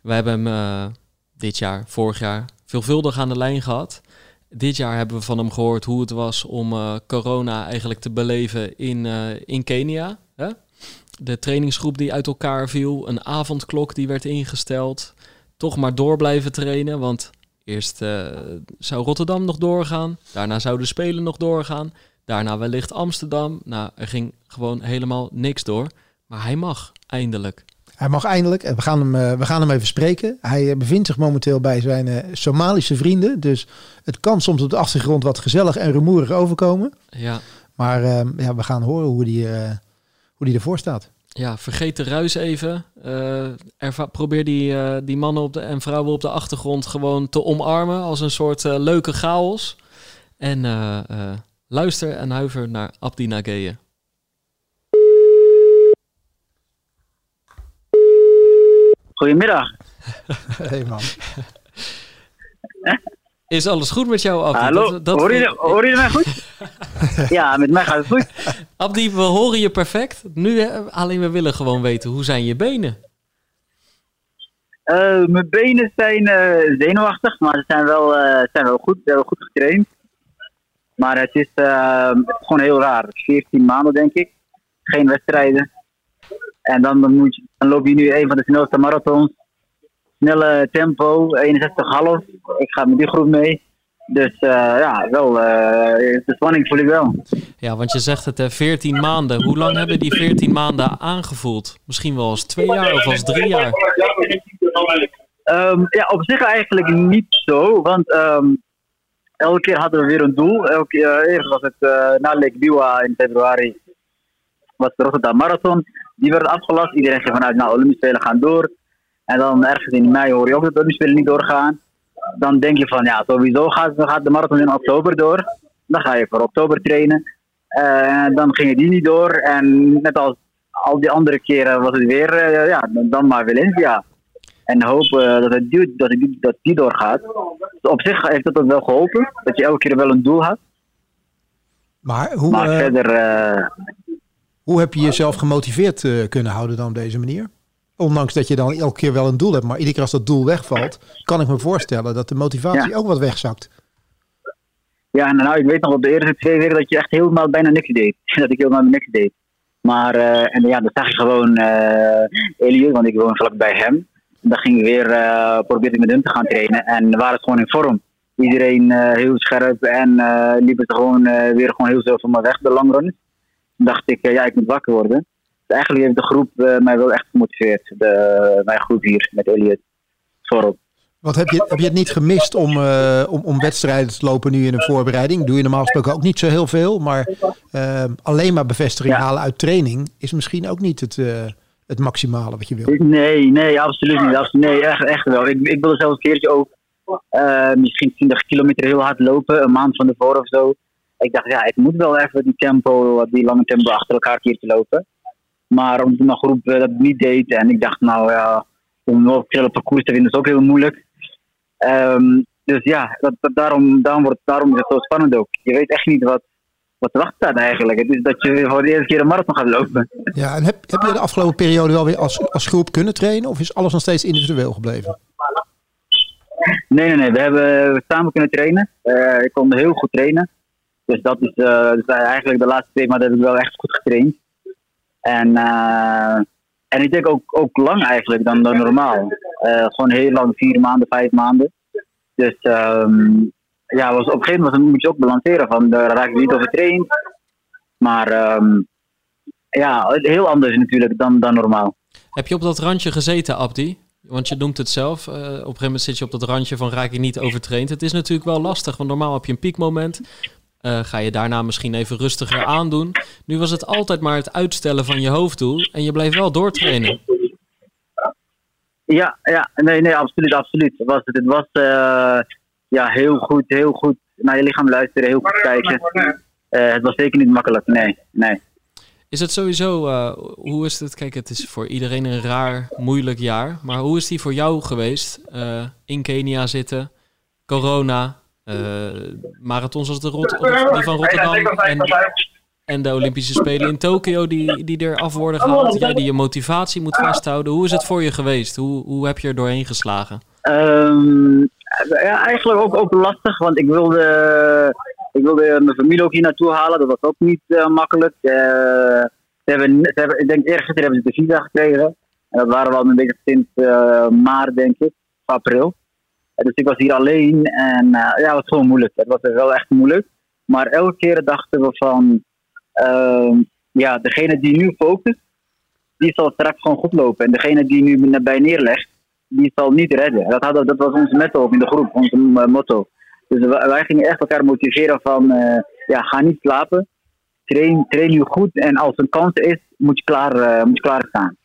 [SPEAKER 1] wij hebben hem eh, dit jaar, vorig jaar, veelvuldig aan de lijn gehad. Dit jaar hebben we van hem gehoord hoe het was om eh, corona eigenlijk te beleven in, in Kenia. Hè? De trainingsgroep die uit elkaar viel, een avondklok die werd ingesteld. Toch maar door blijven trainen, want eerst zou Rotterdam nog doorgaan. Daarna zouden de Spelen nog doorgaan. Daarna wellicht Amsterdam. Nou, er ging gewoon helemaal niks door. Maar hij mag, eindelijk.
[SPEAKER 2] Hij mag eindelijk, en we gaan hem, eh, we gaan hem even spreken. Hij eh, bevindt zich momenteel bij zijn eh, Somalische vrienden. Dus het kan soms op de achtergrond wat gezellig en rumoerig overkomen.
[SPEAKER 1] Ja,
[SPEAKER 2] Maar eh, ja, we gaan horen hoe die, hoe die ervoor staat.
[SPEAKER 1] Ja, vergeet de ruis even. Probeer die, die mannen op de, en vrouwen op de achtergrond gewoon te omarmen als een soort leuke chaos. En luister en huiver naar Abdi Nageye.
[SPEAKER 3] Goedemiddag.
[SPEAKER 2] hey man.
[SPEAKER 1] Is alles goed met jou, Abdi?
[SPEAKER 3] Hallo,
[SPEAKER 1] Dat, dat
[SPEAKER 3] hoor, je, hoor je mij goed? ja, met mij gaat het goed.
[SPEAKER 1] Abdi, we horen je perfect. Nu eh, alleen we willen gewoon weten, hoe zijn je benen?
[SPEAKER 3] Uh, mijn benen zijn uh, zenuwachtig, maar ze zijn wel, uh, zijn wel goed, wel goed getraind. Maar het is, het is gewoon heel raar. 14 maanden denk ik. Geen wedstrijden. En dan, dan, moet je, dan loop je nu een van de snelste marathons. Snelle tempo, 61,5. Ik ga met die groep mee. Dus uh, ja, wel, uh, de spanning voel ik wel.
[SPEAKER 1] Ja, want je zegt het, hè, 14 maanden. Hoe lang hebben die 14 maanden aangevoeld? Misschien wel als twee jaar of als drie jaar?
[SPEAKER 3] Um, ja, op zich eigenlijk niet zo. Want um, elke keer hadden we weer een doel. Keer, eerst was het uh, na Lake Biwa in februari. Was de Rotterdam Marathon. Die werd afgelast. Iedereen ging vanuit, nou, Olympische Spelen gaan door. En dan ergens in mei hoor je ook dat de Olympische Spelen niet doorgaan. Dan denk je van, ja, sowieso gaat, gaat de marathon in oktober door. Dan ga je voor oktober trainen. Uh, dan ging die niet door. En net als al die andere keren was het weer, ja, dan maar Valencia. En hopen dat, het die, dat, die, dat die doorgaat. Dus op zich heeft dat wel geholpen. Dat je elke keer wel een doel had.
[SPEAKER 2] Maar hoe,
[SPEAKER 3] maar
[SPEAKER 2] uh,
[SPEAKER 3] verder, uh,
[SPEAKER 2] hoe heb je jezelf gemotiveerd uh, kunnen houden dan op deze manier? Ondanks dat je dan elke keer wel een doel hebt, maar iedere keer als dat doel wegvalt, kan ik me voorstellen dat de motivatie
[SPEAKER 3] Ja.
[SPEAKER 2] ook wat wegzakt.
[SPEAKER 3] ja, nou, ik weet nog op de eerste twee weken dat je echt helemaal bijna niks deed. Dat ik helemaal niks deed. Maar, eh, en ja, dan zag je gewoon uh, want ik woon vlakbij hem. Dan ging ik weer, uh, probeerde ik met hem te gaan trainen. En we waren gewoon in vorm. Iedereen uh, heel scherp en uh, liep het gewoon uh, weer gewoon heel veel van me weg, de langrun. Toen dacht ik, ja, ik moet wakker worden. Dus eigenlijk heeft de groep mij wel echt gemotiveerd. De, mijn groep hier met Elliot voorop.
[SPEAKER 2] Wat heb je, heb je het niet gemist om, om, om wedstrijden te lopen nu in een voorbereiding? Doe je normaal gesproken ook niet zo heel veel. Maar alleen maar bevestiging ja. halen uit training is misschien ook niet het, het maximale wat je wil.
[SPEAKER 3] Nee, nee, absoluut niet. Absoluut, nee, echt, echt wel. Ik, ik wilde zelfs een keertje ook uh, misschien 20 kilometer heel hard lopen, een maand van tevoren of zo. Ik dacht, ja, ik moet wel even die tempo, die lange tempo achter elkaar een keertje lopen. Maar omdat mijn groep uh, dat niet deed en ik dacht, nou ja, om nog een parcours te winnen is ook heel moeilijk. Um, dus ja, dat, daarom, daarom, wordt, daarom is het zo spannend ook. Je weet echt niet wat, wat te wachten staat eigenlijk. Het is dat je voor de eerste keer een marathon gaat lopen.
[SPEAKER 2] Ja, en heb, heb je de afgelopen periode wel weer als, als groep kunnen trainen? Of is alles nog steeds individueel gebleven?
[SPEAKER 3] Nee, nee, nee. We hebben samen kunnen trainen. Uh, ik kon heel goed trainen. Dus dat is uh, dus eigenlijk de laatste twee maanden heb ik wel echt goed getraind. En, uh, en ik denk ook, ook lang eigenlijk dan, dan normaal. gewoon heel lang, vier maanden, vijf maanden. Dus um, ja, was, op een gegeven moment moet je ook balanceren van daar raak ik niet overtraind. Maar um, ja, heel anders natuurlijk dan, dan normaal.
[SPEAKER 1] Heb je op dat randje gezeten, Abdi? Want je noemt het zelf. Uh, op een gegeven moment zit je op dat randje van raak ik niet overtraind. Het is natuurlijk wel lastig, want normaal heb je een piekmoment. Uh, ga je daarna misschien even rustiger aandoen. Nu was het altijd maar het uitstellen van je hoofddoel. En je bleef wel doortrainen.
[SPEAKER 3] Ja, ja nee, nee, absoluut, absoluut. Het was, het was uh, ja, heel goed, heel goed naar je lichaam luisteren, heel goed kijken. Uh, het was zeker niet makkelijk, nee, nee.
[SPEAKER 1] Is het sowieso, uh, hoe is het? Kijk, het is voor iedereen een raar, moeilijk jaar. Maar hoe is die voor jou geweest? Uh, in Kenia zitten, corona, uh, marathons als de Rot die van Rotterdam en, en de Olympische Spelen in Tokio die, die er af worden gehaald. Jij die je motivatie moet vasthouden. Hoe is het voor je geweest? Hoe, hoe heb je er doorheen geslagen?
[SPEAKER 3] Um, ja, eigenlijk ook, ook lastig, want ik wilde ik wilde mijn familie ook hier naartoe halen. Dat was ook niet uh, makkelijk. Uh, ze hebben, ze hebben, ik denk eerst hebben ze de visa gekregen. En dat waren we al een beetje sinds uh, maart, denk ik. April. dus ik was hier alleen. En ja, het was gewoon moeilijk. Het was wel echt moeilijk. Maar elke keer dachten we van... ehm, ja, degene die nu focust, die zal straks gewoon goed lopen. En degene die nu nabij neerlegt, die zal niet redden. Dat, dat was ons motto in de groep, ons motto. Dus wij gingen echt elkaar motiveren van, uh, ja, ga niet slapen. Train, train nu goed en als een kans is, moet je klaar, uh, moet je klaar staan.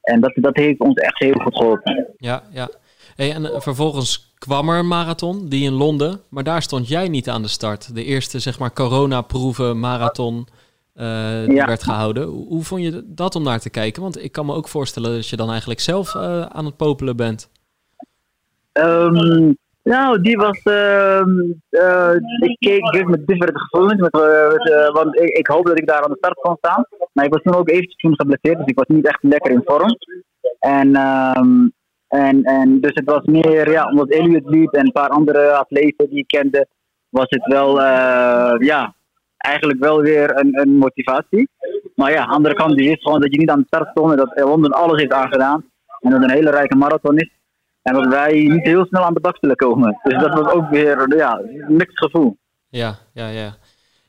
[SPEAKER 3] En dat, dat heeft ons echt heel goed geholpen.
[SPEAKER 1] Ja, ja. En vervolgens kwam er een marathon, die in Londen. Maar daar stond jij niet aan de start. De eerste, zeg maar, coronaproeven marathon uh, die ja. werd gehouden. Hoe, vond je dat om naar te kijken? Want ik kan me ook voorstellen dat je dan eigenlijk zelf aan het popelen bent.
[SPEAKER 3] Ehm, nou, die was. ehm, eh, ik keek met different gevoelens. Met, eh, met, eh, want ik, ik hoopte dat ik daar aan de start kon staan. Maar ik was toen ook eventjes toen geblesseerd. Dus ik was niet echt lekker in vorm. En, ehm, en, en dus het was meer, ja, omdat Elliot liep en een paar andere atleten die ik kende, was het wel, eh, ja, eigenlijk wel weer een, een motivatie. Maar ja, aan de andere kant, die wist gewoon dat je niet aan de start stond en dat Londen alles heeft aangedaan. En dat het een hele rijke marathon is. En dat wij niet heel snel aan de bak zullen komen. Dus dat was ook weer, ja, mixed gevoel.
[SPEAKER 1] Ja, ja, ja.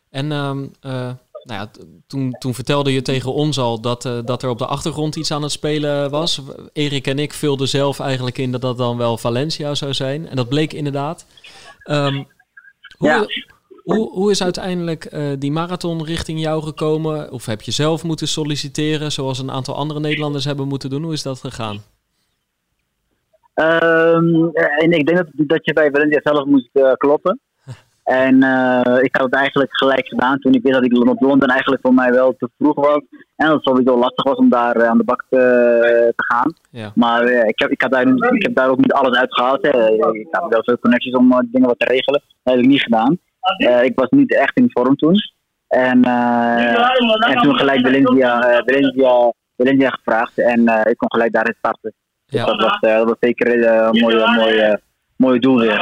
[SPEAKER 1] En ehm, eh, nou ja, toen, toen vertelde je tegen ons al dat, eh, dat er op de achtergrond iets aan het spelen was. Erik en ik vulden zelf eigenlijk in dat dat dan wel Valencia zou zijn. En dat bleek inderdaad. Ehm, hoe,
[SPEAKER 3] Ja.
[SPEAKER 1] Hoe, hoe is uiteindelijk eh, die marathon richting jou gekomen? Of heb je zelf moeten solliciteren, zoals een aantal andere Nederlanders hebben moeten doen? Hoe is dat gegaan?
[SPEAKER 3] Ehm, en ik denk dat, dat je bij Valencia zelf moest eh, kloppen. En eh, ik had het eigenlijk gelijk gedaan toen ik wist dat ik op Londen eigenlijk voor mij wel te vroeg was. En dat het sowieso lastig was om daar aan de bak te, te gaan.
[SPEAKER 1] Ja.
[SPEAKER 3] Maar ik, heb, ik, had daar, ik heb daar ook niet alles uitgehaald. Hè. Ik had wel veel connecties om dingen wat te regelen. Dat heb ik niet gedaan. Eh, ik was niet echt in vorm toen. En, eh, en toen gelijk Valencia, eh, Valencia, Valencia gevraagd. En eh, ik kon gelijk daarin starten. Dus
[SPEAKER 1] Ja.
[SPEAKER 3] dat, was, eh, dat was zeker een mooie, mooie, mooie doel weer.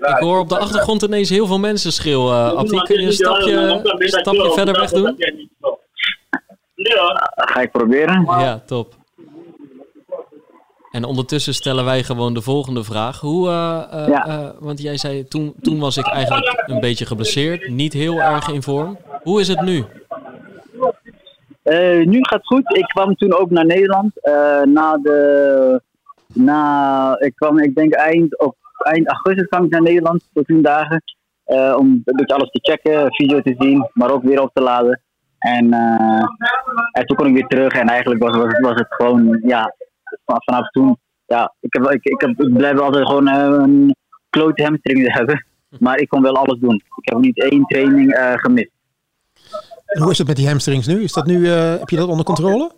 [SPEAKER 1] Ik hoor op de achtergrond ineens heel veel mensen schreeuwen. Abdi, kun je een stapje, stapje verder weg doen?
[SPEAKER 3] Ga ik proberen.
[SPEAKER 1] Ja, top. En ondertussen stellen wij gewoon de volgende vraag. Hoe, eh, eh,
[SPEAKER 3] Ja.
[SPEAKER 1] eh, want jij zei, toen, toen was ik eigenlijk een beetje geblesseerd. Niet heel erg in vorm. Hoe is het nu?
[SPEAKER 3] Nu gaat het goed. Ik kwam toen ook naar Nederland. na de. Na, ik kwam, ik denk eind, of, eind augustus kwam ik naar Nederland voor tien dagen. om een beetje alles te checken, video te zien, maar ook weer op te laden. En, en toen kon ik weer terug en eigenlijk was, was, het, was het gewoon, ja, vanaf toen. Ja, ik, heb, ik, ik, heb, ik blijf altijd gewoon eh, een klote hamstring hebben. Maar ik kon wel alles doen. Ik heb niet één training eh, gemist.
[SPEAKER 2] En hoe is het met die hamstrings nu? Is dat nu eh, heb je dat onder controle?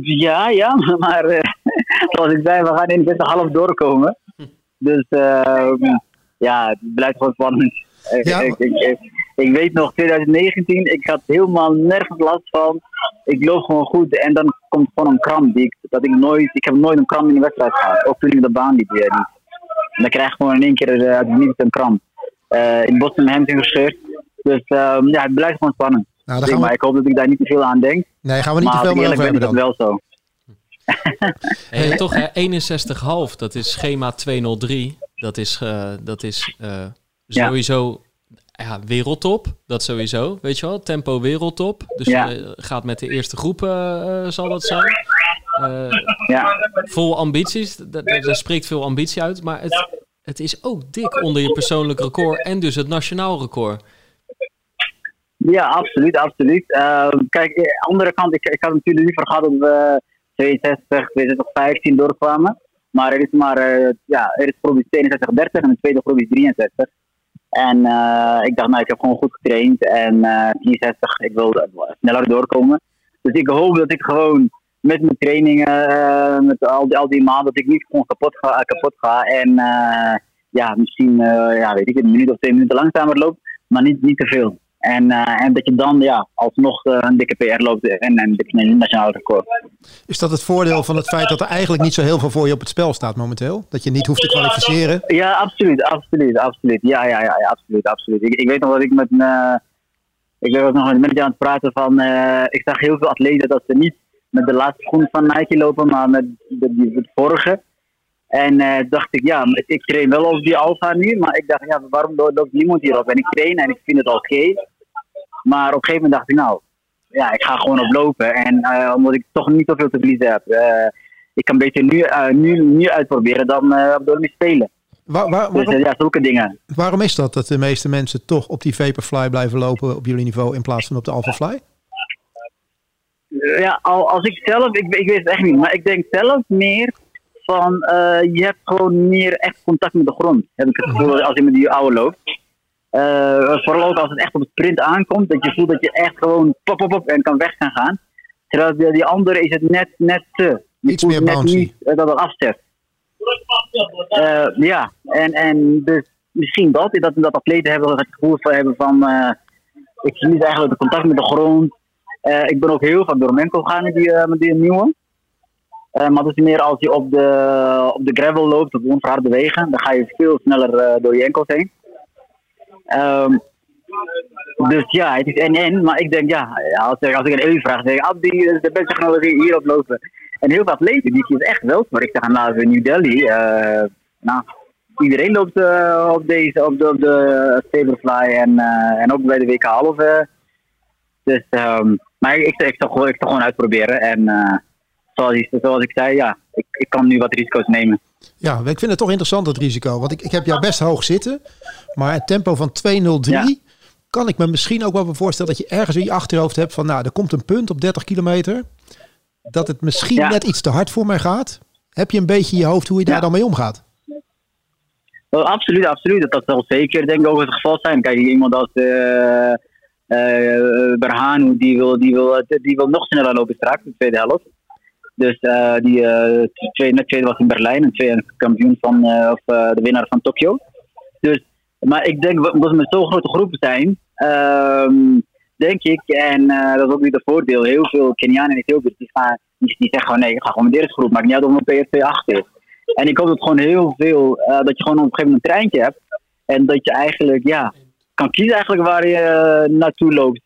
[SPEAKER 3] Ja, ja, maar zoals ik zei, we gaan in het half doorkomen. Dus eh, ja, het blijft gewoon spannend.
[SPEAKER 2] Ja,
[SPEAKER 3] ik, ik, ik, ik weet nog, 2019, ik had helemaal nergens last van. Ik loop gewoon goed en dan komt gewoon een kramp. Die ik, dat ik, nooit, ik heb nooit een kramp in de wedstrijd gehad. Ook toen ik de baan liep weer niet. En dan krijg ik gewoon in één keer eh, uit het niets een kramp. Eh in Boston mijn hamstring gescheurd. Dus ehm, ja, het blijft gewoon spannend.
[SPEAKER 2] Nou,
[SPEAKER 3] maar ik hoop dat ik daar niet te veel aan denk.
[SPEAKER 2] nee, gaan we niet
[SPEAKER 3] maar
[SPEAKER 2] te veel meer over
[SPEAKER 3] ben,
[SPEAKER 2] hebben dan.
[SPEAKER 3] wel zo.
[SPEAKER 1] Hey, toch hè, 61,5. Dat is schema 203. Dat is, eh, dat is eh,
[SPEAKER 3] Ja.
[SPEAKER 1] sowieso ja, wereldtop. Dat sowieso, weet je wel. Tempo wereldtop. Dus
[SPEAKER 3] Ja.
[SPEAKER 1] je gaat met de eerste groep, eh, eh, zal dat zijn. Eh,
[SPEAKER 3] Ja.
[SPEAKER 1] vol ambities. Da- da- Daar spreekt veel ambitie uit. Maar het, het is ook dik onder je persoonlijk record. En dus het nationaal record.
[SPEAKER 3] Ja, absoluut, absoluut. Uh, kijk, de andere kant, ik, ik had natuurlijk liever gehad dat we 62, 62, 15 doorkwamen. Maar er is maar, ja, er is proef 62, 30 en de tweede proef 63. En uh, ik dacht, nou, ik heb gewoon goed getraind. En uh, 64, ik wil sneller doorkomen. Dus ik hoop dat ik gewoon met mijn trainingen, uh, met al die, al die maanden, dat ik niet gewoon kapot ga. Kapot ga en ja, misschien, ja, weet ik, een minuut of twee minuten langzamer loop. Maar niet, niet te veel. En, uh, en dat je dan ja, alsnog uh, een dikke PR loopt en, en een nationaal record.
[SPEAKER 2] Is dat het voordeel van het feit dat er eigenlijk niet zo heel veel voor je op het spel staat momenteel? Dat je niet hoeft te kwalificeren?
[SPEAKER 3] Ja, absoluut, absoluut, absoluut. Ja, ja, ja, ja absoluut, absoluut. Ik, ik weet nog dat ik met uh, ik was nog met een manager aan het praten van, ik zag heel veel atleten dat ze niet met de laatste schoen van Nike lopen, maar met de, die, de vorige. En uh, dacht ik, ja, ik train wel op die Alfa nu, maar ik dacht, ja, waarom loopt niemand hierop? En ik train en ik vind het oké. Okay. Maar op een gegeven moment dacht ik, nou, ja, ik ga gewoon oplopen. En uh, omdat ik toch niet zoveel te verliezen heb. Uh, ik kan beter nu, nu, nu uitproberen dan op de Olympische Spelen.
[SPEAKER 2] Waar, waar,
[SPEAKER 3] waarom, dus, ja, zulke dingen.
[SPEAKER 2] Waarom is dat, dat de meeste mensen toch op die Vaporfly blijven lopen op jullie niveau in plaats van op de Alphafly?
[SPEAKER 3] Ja, als ik zelf, ik, ik weet het echt niet, maar ik denk zelf meer van uh, je hebt gewoon meer echt contact met de grond. Heb ik het gevoel als je met die oude loopt. Uh, vooral ook als het echt op het sprint aankomt, dat je voelt dat je echt gewoon pop, pop, pop en kan weg gaan gaan. Terwijl die, die andere is het net, net te. Je
[SPEAKER 2] Iets meer
[SPEAKER 3] net
[SPEAKER 2] bouncy.
[SPEAKER 3] niet uh, dat het afzet. Uh, ja, en, en dus misschien dat, dat, dat atleten hebben het gevoel van hebben van uh, ik verlies eigenlijk de contact met de grond. Uh, ik ben ook heel vaak door Menko gegaan met die, met die nieuwe. Maar dat is meer als je op de, op de gravel loopt, op onverharde wegen, dan ga je veel sneller door je enkels heen. Um, dus ja, het is en-en, maar ik denk ja, als, als ik een EU vraag, zeg ik, Abdi is de beste technologie hierop lopen. En heel veel atleten die kiezen echt wel voor. Ik zeg, nou, New Delhi, uh, nou, iedereen loopt op deze, op de, de Saberfly en, en ook bij de WK halve. Dus, um, maar ik, ik, ik, ik zal gewoon uitproberen. En zoals, zoals ik zei, ja, ik, ik kan nu wat risico's nemen.
[SPEAKER 2] Ja, ik vind het toch interessant het risico. Want ik, ik heb jou best hoog zitten. Maar het tempo van 203 ja. kan ik me misschien ook wel voorstellen dat je ergens in je achterhoofd hebt van nou, er komt een punt op 30 kilometer. Dat het misschien net iets te hard voor mij gaat. Heb je een beetje in je hoofd hoe je daar dan mee omgaat?
[SPEAKER 3] Well, absoluut, absoluut. Dat zal zeker denk ik ook het geval zijn. Kijk, iemand als uh, uh, Berhanu, die wil, die, wil, die wil nog sneller lopen straks, de tweede helft. Dus uh, die uh, tweede, tweede was in Berlijn en tweede kampioen van, uh, of de winnaar van Tokio. Dus, maar ik denk, omdat we met zo'n grote groepen zijn, um, denk ik, en dat is ook weer het voordeel, heel veel Kenianen en Ethiopiërs die, gaan, die, die zeggen gewoon nee, ik ga gewoon met deze groep, maakt niet uit of mijn PSV 8 is. En ik hoop dat gewoon heel veel, dat je gewoon op een gegeven moment een treintje hebt en dat je eigenlijk, ja, kan kiezen eigenlijk waar je naartoe loopt.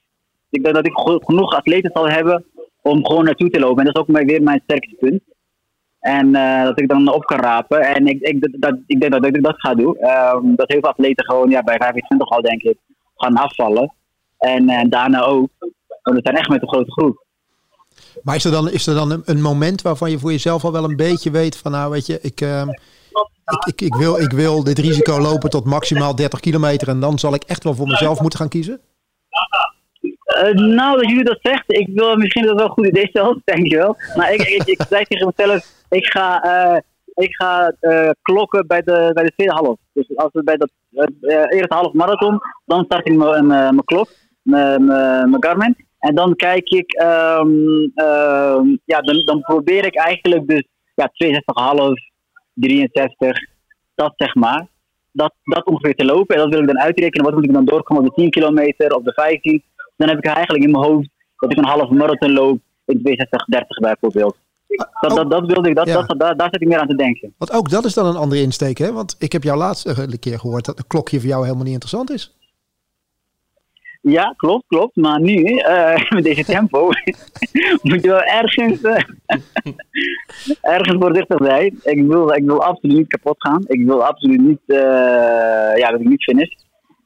[SPEAKER 3] Ik denk dat ik genoeg atleten zal hebben om gewoon naartoe te lopen. En dat is ook weer mijn sterkste punt. En uh, dat ik dan op kan rapen. En ik, ik, dat, ik denk dat ik dat ga doen. Um, dat heel veel atleten gewoon ja, bij 25 al denk ik gaan afvallen. En, en daarna ook. Want we zijn echt met een grote groep.
[SPEAKER 2] Maar is er dan, is er dan een, moment waarvan je voor jezelf al wel een beetje weet van nou weet je, ik, uh, ik, ik, ik, wil, ik wil dit risico lopen tot maximaal 30 kilometer en dan zal ik echt wel voor mezelf moeten gaan kiezen?
[SPEAKER 3] Uh, nou, dat jullie dat zegt, ik wil misschien dat wel een goed idee zelf, denk je wel. Maar ik, ik, ik zei tegen mezelf, ik ga, uh, ik ga uh, klokken bij de, bij de tweede half. Dus als we bij dat eerste half marathon, dan start ik mijn klok, mijn Garmin. En dan kijk ik, um, um, ja, dan, dan probeer ik eigenlijk dus ja, 62,5, 63, dat zeg maar. Dat, dat ongeveer te lopen. En dat wil ik dan uitrekenen. Wat moet ik dan doorkomen op de 10 kilometer, op de 15? Dan heb ik eigenlijk in mijn hoofd dat ik een half marathon loop in 62, 30 bijvoorbeeld. Dat, dat, dat wilde ik, dat, dat, daar, daar zit ik meer aan te denken.
[SPEAKER 2] Want ook dat is dan een andere insteek, hè? Want ik heb jou laatste keer gehoord dat een klokje voor jou helemaal niet interessant is.
[SPEAKER 3] Ja, klopt, klopt. Maar nu, uh, met deze tempo, moet je wel ergens, uh, ergens voorzichtig zijn. Ik wil, ik wil absoluut niet kapot gaan. Ik wil absoluut niet, uh, ja, dat ik niet finish.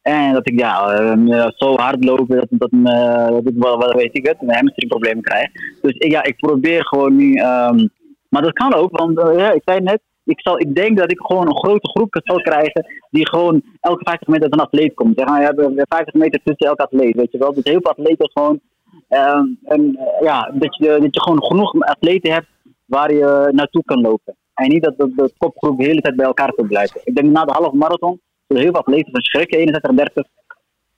[SPEAKER 3] En dat ik ja, uh, zo hard lopen dat, dat, uh, dat ik weet ik het, een hamstringproblemen krijg. Dus ik, ja, ik probeer gewoon nu. Um, maar dat kan ook, want uh, ja, ik zei net, ik, zal, ik denk dat ik gewoon een grote groep zal krijgen die gewoon elke 50 meter een atleet komt. Zeg we hebben 50 meter tussen elke atleet, weet je wel. Dus heel veel atleten gewoon. Um, en, ja, dat, je, dat je gewoon genoeg atleten hebt waar je naartoe kan lopen. En niet dat de, de kopgroep de hele tijd bij elkaar kan blijven. Ik denk na de halve marathon heel veel atleten van schrikken, 61, 30.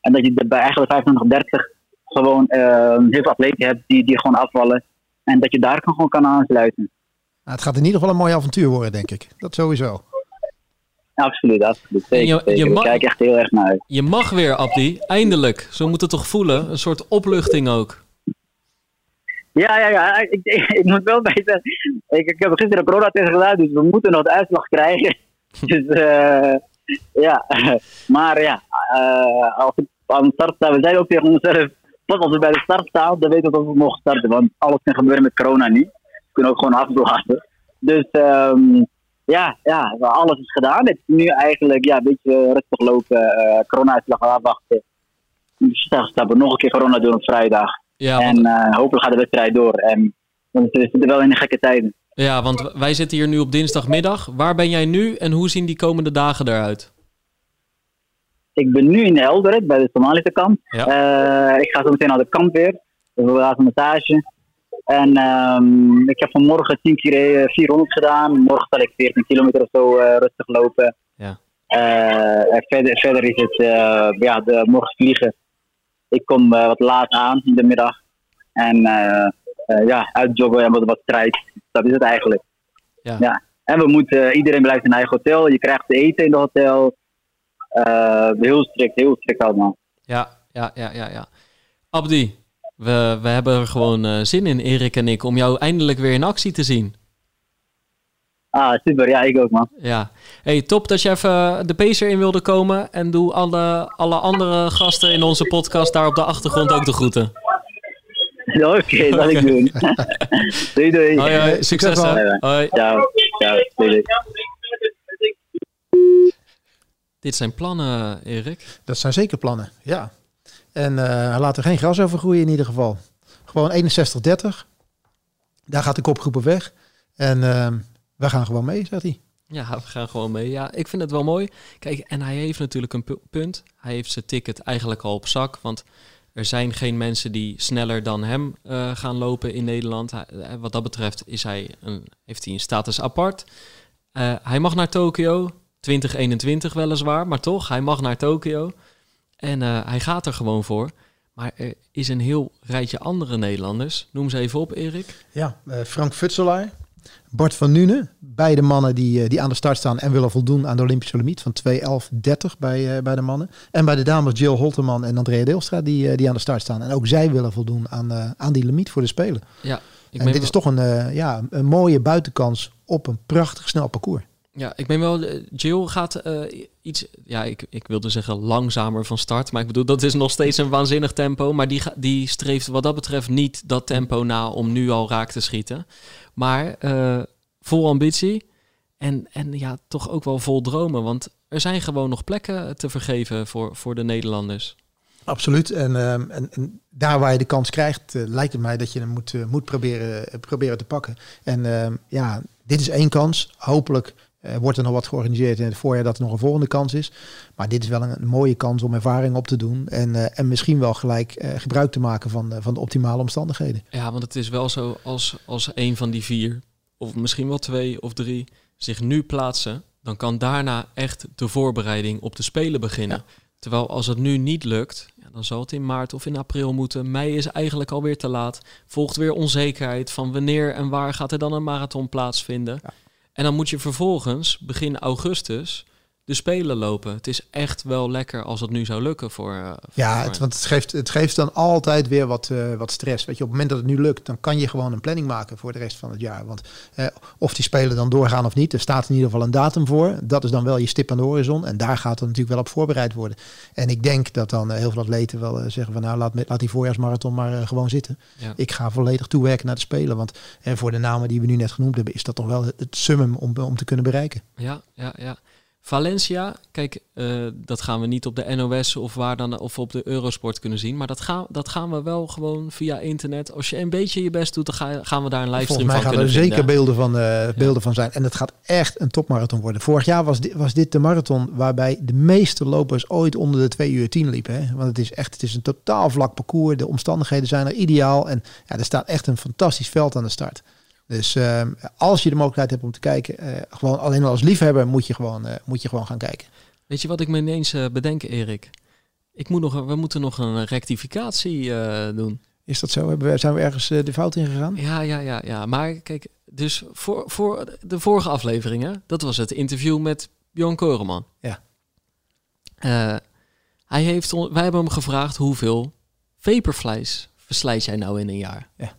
[SPEAKER 3] En dat je bij eigenlijk 25, 30 gewoon uh, heel veel atleten hebt die, die gewoon afvallen. En dat je daar kan, gewoon kan aansluiten.
[SPEAKER 2] Nou, het gaat in ieder geval een mooi avontuur worden, denk ik. Dat sowieso.
[SPEAKER 3] Absoluut, absoluut. Zeker, je, je mag, kijk echt heel erg naar uit.
[SPEAKER 1] Je mag weer, Abdi. Eindelijk. Zo moet het toch voelen? Een soort opluchting ook.
[SPEAKER 3] Ja, ja, ja. Ik, ik, moet wel bij zeggen. Ik, ik heb gisteren een corona-test gedaan, dus we moeten nog de uitslag krijgen. Dus uh, ja, maar ja, uh, als ik aan de start sta, we zijn ook tegen onszelf, pas als we bij de start staan, dan weten we dat we mogen starten. Want alles kan gebeuren met corona niet. We kunnen ook gewoon afblazen. Dus um, ja, ja, alles is gedaan. Het is nu eigenlijk ja, een beetje rustig lopen, uh, corona-uitslag afwachten. Dus stappen nog een keer corona doen op vrijdag. Ja, en uh, hopelijk gaat de wedstrijd door. En zitten we wel in de gekke tijden.
[SPEAKER 1] Ja, want wij zitten hier nu op dinsdagmiddag. Waar ben jij nu en hoe zien die komende dagen eruit?
[SPEAKER 3] Ik ben nu in Eldoret bij de Somalische kamp. Ja. Uh, ik ga zo meteen naar de kamp weer. Dus we gaan een massage. En um, ik heb vanmorgen 10 keer 400 gedaan. Morgen zal ik 14 kilometer of zo uh, rustig lopen. Ja. Uh, en verder, verder is het ja, de, morgen vliegen. Ik kom wat laat aan in de middag. En ja, uitjoggen en wat, wat strijd dat is het eigenlijk. Ja. ja. En we moeten, iedereen blijft in eigen hotel. Je krijgt te eten in het hotel. Uh, heel strikt, heel strikt allemaal.
[SPEAKER 1] Ja, ja, ja, ja. ja. Abdi, we, we hebben er gewoon zin in, Erik en ik, om jou eindelijk weer in actie te zien.
[SPEAKER 3] Ah, super. Ja, ik ook, man.
[SPEAKER 1] Ja. Hey, top dat je even de pacer in wilde komen. En doe alle, alle andere gasten in onze podcast daar op de achtergrond ook de groeten.
[SPEAKER 3] Oké, okay, dat ik doen. doei, doei.
[SPEAKER 1] Hoi, hoi. Succes, hè. Hoi.
[SPEAKER 3] Ciao. Ciao. Doei, doei.
[SPEAKER 1] Dit zijn plannen, Erik.
[SPEAKER 2] Dat zijn zeker plannen, ja. En uh, hij laat er geen gras over groeien in ieder geval. Gewoon 61-30. Daar gaat de kopgroepen weg. En uh, we gaan gewoon mee, zegt hij.
[SPEAKER 1] Ja, we gaan gewoon mee. Ja, ik vind het wel mooi. Kijk, en hij heeft natuurlijk een punt. Hij heeft zijn ticket eigenlijk al op zak. Want er zijn geen mensen die sneller dan hem uh, gaan lopen in Nederland. Hij, wat dat betreft is hij een, heeft hij een status apart. Uh, hij mag naar Tokio. 2021 weliswaar, maar toch, hij mag naar Tokio. En hij gaat er gewoon voor. Maar er is een heel rijtje andere Nederlanders. Noem ze even op, Erik.
[SPEAKER 2] Ja, Frank Futselaar, Bart van Nuenen. Beide mannen die, die aan de start staan en willen voldoen aan de Olympische limiet van 2.11.30 bij, bij de mannen. En bij de dames Jill Holterman en Andrea Deelstra die, die aan de start staan. En ook zij willen voldoen aan, aan die limiet voor de Spelen.
[SPEAKER 1] Ja,
[SPEAKER 2] ik en dit is toch een, ja, een mooie buitenkans op een prachtig snel parcours.
[SPEAKER 1] Ja, ik ben wel. Jill gaat uh, iets. Ja, ik, ik wilde zeggen langzamer van start. Maar ik bedoel, dat is nog steeds een waanzinnig tempo. Maar die, die streeft wat dat betreft niet dat tempo na om nu al raak te schieten. Maar uh, vol ambitie. En, en ja, toch ook wel vol dromen. Want er zijn gewoon nog plekken te vergeven voor, voor de Nederlanders.
[SPEAKER 2] Absoluut. En, um, en, daar waar je de kans krijgt, uh, lijkt het mij dat je hem moet, moet proberen, proberen te pakken. En uh, ja, dit is één kans. Hopelijk uh, wordt er nog wat georganiseerd in het voorjaar dat er nog een volgende kans is. Maar dit is wel een, een mooie kans om ervaring op te doen. En, uh, en misschien wel gelijk uh, gebruik te maken van, van de optimale omstandigheden.
[SPEAKER 1] Ja, want het is wel zo als, als een van die vier, of misschien wel twee of drie, zich nu plaatsen. Dan kan daarna echt de voorbereiding op de Spelen beginnen. Ja. Terwijl als het nu niet lukt, ja, dan zal het in maart of in april moeten. Mei is eigenlijk alweer te laat. Volgt weer onzekerheid van wanneer en waar gaat er dan een marathon plaatsvinden. Ja. En dan moet je vervolgens begin augustus de Spelen lopen. Het is echt wel lekker als het nu zou lukken voor. Uh,
[SPEAKER 2] ja,
[SPEAKER 1] voor...
[SPEAKER 2] Het, want het geeft, het geeft dan altijd weer wat, uh, wat stress. Weet je, op het moment dat het nu lukt, dan kan je gewoon een planning maken voor de rest van het jaar. Want uh, of die Spelen dan doorgaan of niet, er staat in ieder geval een datum voor. Dat is dan wel je stip aan de horizon. En daar gaat er natuurlijk wel op voorbereid worden. En ik denk dat dan heel veel atleten wel zeggen van nou, laat, laat die voorjaarsmarathon maar gewoon zitten. Ja. Ik ga volledig toewerken naar de Spelen. Want voor de namen die we nu net genoemd hebben, is dat toch wel het summum om, om te kunnen bereiken.
[SPEAKER 1] Ja, ja, ja. Valencia, kijk, uh, dat gaan we niet op de NOS of waar dan of op de Eurosport kunnen zien, maar dat gaan, dat gaan we wel gewoon via internet. Als je een beetje je best doet, dan ga, gaan we daar een livestream
[SPEAKER 2] Volgens mij
[SPEAKER 1] van
[SPEAKER 2] gaan er zeker beelden van, uh, beelden ja. van zijn. En het gaat echt een topmarathon worden. Vorig jaar was dit, was dit de marathon waarbij de meeste lopers ooit onder de 2 uur 10 liepen. Hè? Want het is echt, het is een totaal vlak parcours. De omstandigheden zijn er ideaal. En ja, er staat echt een fantastisch veld aan de start. Dus uh, als je de mogelijkheid hebt om te kijken, uh, gewoon alleen al als liefhebber moet je gewoon, uh, moet je gewoon gaan kijken.
[SPEAKER 1] Weet je wat ik me ineens bedenk, Erik? Ik moet nog, we moeten nog een rectificatie doen.
[SPEAKER 2] Is dat zo? Hebben we, zijn we ergens de fout in gegaan?
[SPEAKER 1] Ja, ja, ja, ja. Maar kijk, dus voor, voor de vorige afleveringen, dat was het interview met Bjorn Koreman.
[SPEAKER 2] Ja.
[SPEAKER 1] hij heeft, wij hebben hem gevraagd hoeveel vaporflies verslijt jij nou in een jaar?
[SPEAKER 2] Ja.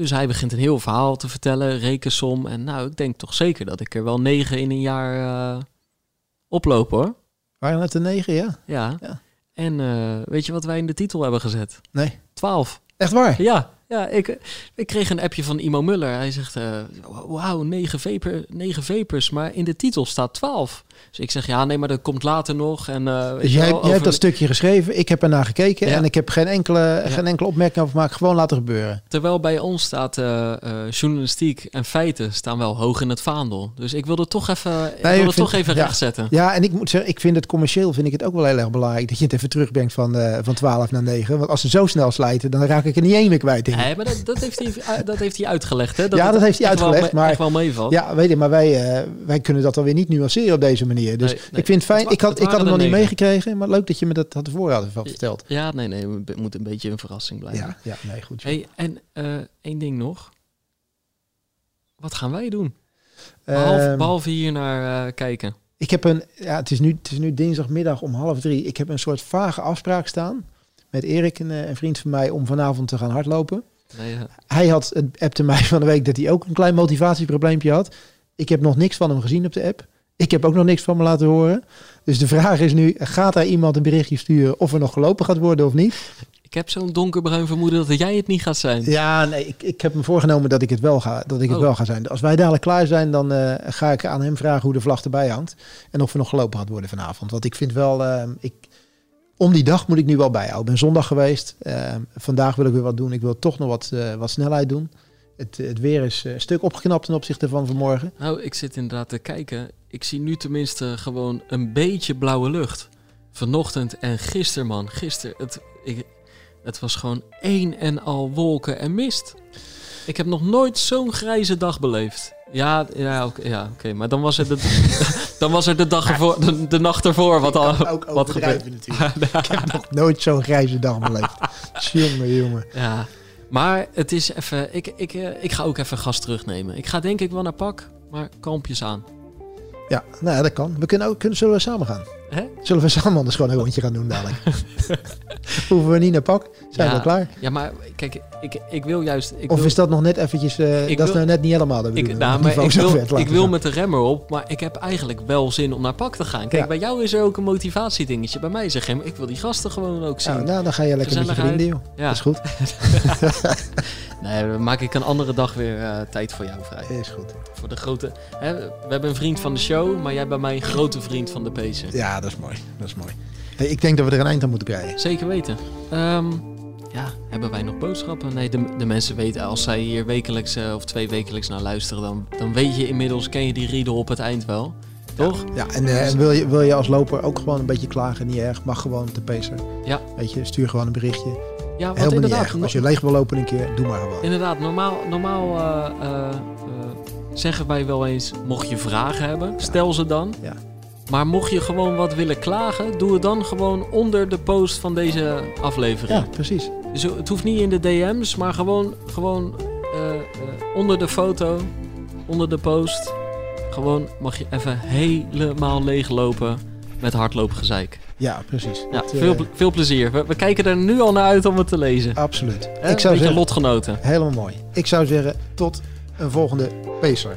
[SPEAKER 1] Dus hij begint een heel verhaal te vertellen, rekensom. En nou, ik denk toch zeker dat ik er wel negen in een jaar uh, oploop hoor.
[SPEAKER 2] Waren het er negen, ja?
[SPEAKER 1] Ja. ja. En uh, weet je wat wij in de titel hebben gezet?
[SPEAKER 2] Nee.
[SPEAKER 1] Twaalf.
[SPEAKER 2] Echt waar?
[SPEAKER 1] Ja. Ja, ik, ik kreeg een appje van Imo Muller. Hij zegt, uh, wauw, negen, vapor, negen vapers, maar in de titel staat 12. Dus ik zeg, ja, nee, maar dat komt later nog. En, uh,
[SPEAKER 2] dus jij, jij hebt dat stukje geschreven, ik heb ernaar gekeken ja. en ik heb geen enkele, ja. geen enkele opmerking over gemaakt. Gewoon laten gebeuren.
[SPEAKER 1] Terwijl bij ons staat uh, journalistiek en feiten staan wel hoog in het vaandel. Dus ik wilde toch even, nee, ik wilde ik vind, toch even
[SPEAKER 2] ja,
[SPEAKER 1] rechtzetten.
[SPEAKER 2] Ja, en ik moet zeggen, ik vind het commercieel vind ik het ook wel heel erg belangrijk dat je het even terugbrengt van, van 12 naar 9. Want als ze zo snel slijten, dan raak ik er niet één meer kwijt. Denk.
[SPEAKER 1] Nee, maar dat, dat heeft hij, dat heeft hij uitgelegd. Hè? Dat
[SPEAKER 2] ja, dat heeft hij uitgelegd.
[SPEAKER 1] Wel,
[SPEAKER 2] maar
[SPEAKER 1] wel meevalt.
[SPEAKER 2] Ja, weet je, maar wij, uh, wij kunnen dat alweer niet nuanceren op deze manier. Dus nee, nee. ik vind het fijn. Het ik had, het ik had het nog niet meegekregen, maar leuk dat je me dat had had verteld.
[SPEAKER 1] Ja, nee, nee, het moet een beetje een verrassing blijven.
[SPEAKER 2] Ja, ja nee, goed.
[SPEAKER 1] Hey, en uh, één ding nog. Wat gaan wij doen? Behalve,
[SPEAKER 2] Ehm,
[SPEAKER 1] behalve hier naar eh, kijken.
[SPEAKER 2] Ik heb een, ja, het is, nu, het is nu dinsdagmiddag om half drie. Ik heb een soort vage afspraak staan met Erik, een, eh, een vriend van mij, om vanavond te gaan hardlopen.
[SPEAKER 1] Nee,
[SPEAKER 2] Hij had het appte mij van de week dat hij ook een klein motivatieprobleempje had. Ik heb nog niks van hem gezien op de app. Ik heb ook nog niks van me laten horen. Dus de vraag is nu, gaat daar iemand een berichtje sturen of er nog gelopen gaat worden of niet?
[SPEAKER 1] ik heb zo'n donkerbruin vermoeden dat jij het niet gaat zijn.
[SPEAKER 2] Ja, nee, ik, ik heb me voorgenomen dat ik het wel ga, dat ik het
[SPEAKER 1] Oh.
[SPEAKER 2] wel ga zijn. Als wij dadelijk klaar zijn, dan eh, ga ik aan hem vragen hoe de vlag erbij hangt. En of er nog gelopen gaat worden vanavond. Want ik vind wel, eh, ik, om die dag moet ik nu wel bijhouden. Ik ben zondag geweest. Eh, vandaag wil ik weer wat doen. Ik wil toch nog wat, eh, wat snelheid doen. Het, het weer is eh, een stuk opgeknapt ten opzichte van vanmorgen.
[SPEAKER 1] Nou, ik zit inderdaad te kijken. Ik zie nu tenminste gewoon een beetje blauwe lucht. Vanochtend en gisteren, man. Gisteren, het, het was gewoon één en al wolken en mist. Ik heb nog nooit zo'n grijze dag beleefd. Ja, ja oké, ja, oké, maar dan was, het de, dan was er de, dag ervoor, de, de nacht ervoor wat, al,
[SPEAKER 2] ook
[SPEAKER 1] wat
[SPEAKER 2] overdrijven natuurlijk. ik heb nog nooit zo'n grijze dag beleefd. jongen, jongen.
[SPEAKER 1] Ja, maar het is even. Ik, ik, eh, ik ga ook even gas terugnemen. Ik ga denk ik wel naar pak, maar kalmpjes aan.
[SPEAKER 2] Ja, nou ja, dat kan. We kunnen ook, kunnen, zullen we samen gaan?
[SPEAKER 1] Hè?
[SPEAKER 2] Zullen we samen anders gewoon een rondje gaan doen dadelijk? Hoeven we niet naar pak? Zijn
[SPEAKER 1] Ja.
[SPEAKER 2] we klaar?
[SPEAKER 1] Ja, maar kijk, ik, ik wil juist. Ik
[SPEAKER 2] of
[SPEAKER 1] wil,
[SPEAKER 2] is dat nog net eventjes... eh, dat is nou net niet helemaal de
[SPEAKER 1] ik,
[SPEAKER 2] bedoeling.
[SPEAKER 1] nou, maar ik wil,
[SPEAKER 2] te laten
[SPEAKER 1] ik wil
[SPEAKER 2] gaan.
[SPEAKER 1] met de remmer op, maar ik heb eigenlijk wel zin om naar pak te gaan. Kijk,
[SPEAKER 2] Ja.
[SPEAKER 1] bij jou is er ook een motivatiedingetje. Bij mij zeg je, ik wil die gasten gewoon ook zien.
[SPEAKER 2] Nou, nou, dan ga je lekker met je vrienden, joh.
[SPEAKER 1] ja.
[SPEAKER 2] Dat is goed.
[SPEAKER 1] Nee, dan maak ik een andere dag weer eh, tijd voor jou vrij.
[SPEAKER 2] Is goed.
[SPEAKER 1] Voor de grote. Hè, we hebben een vriend van de show, maar jij bent mij een grote vriend van de Pacer.
[SPEAKER 2] Ja, dat is mooi. Dat is mooi. Hey, ik denk dat we er een eind aan moeten krijgen.
[SPEAKER 1] Zeker weten. Ehm, ja, hebben wij nog boodschappen? Nee, de, de mensen weten, als zij hier wekelijks eh, of twee wekelijks naar luisteren, dan, dan weet je inmiddels, ken je die riedel op het eind wel. Toch?
[SPEAKER 2] Ja, en eh, wil, je, wil je als loper ook gewoon een beetje klagen? Niet erg. Mag gewoon te pacer.
[SPEAKER 1] Ja.
[SPEAKER 2] Weet je, stuur gewoon een berichtje.
[SPEAKER 1] Ja, want
[SPEAKER 2] Helemaal niet
[SPEAKER 1] inderdaad,
[SPEAKER 2] erg. Als je leeg wil lopen een keer, doe maar gewoon.
[SPEAKER 1] inderdaad, normaal, normaal eh, eh, eh, zeggen wij wel eens, mocht je vragen hebben, stel ze dan.
[SPEAKER 2] Ja.
[SPEAKER 1] Maar mocht je gewoon wat willen klagen, doe het dan gewoon onder de post van deze aflevering.
[SPEAKER 2] Ja, precies.
[SPEAKER 1] Dus het hoeft niet in de DM's, maar gewoon, gewoon eh, eh, onder de foto, onder de post. Gewoon mag je even helemaal leeglopen met hardloopgezeik.
[SPEAKER 2] Ja, precies.
[SPEAKER 1] Ja,
[SPEAKER 2] Dat, eh,
[SPEAKER 1] veel, ple- veel plezier. We, we kijken er nu al naar uit om het te lezen.
[SPEAKER 2] Absoluut. Ik
[SPEAKER 1] Een
[SPEAKER 2] zou
[SPEAKER 1] beetje
[SPEAKER 2] zeggen,
[SPEAKER 1] lotgenoten.
[SPEAKER 2] helemaal mooi. Ik zou zeggen, tot een volgende pacer.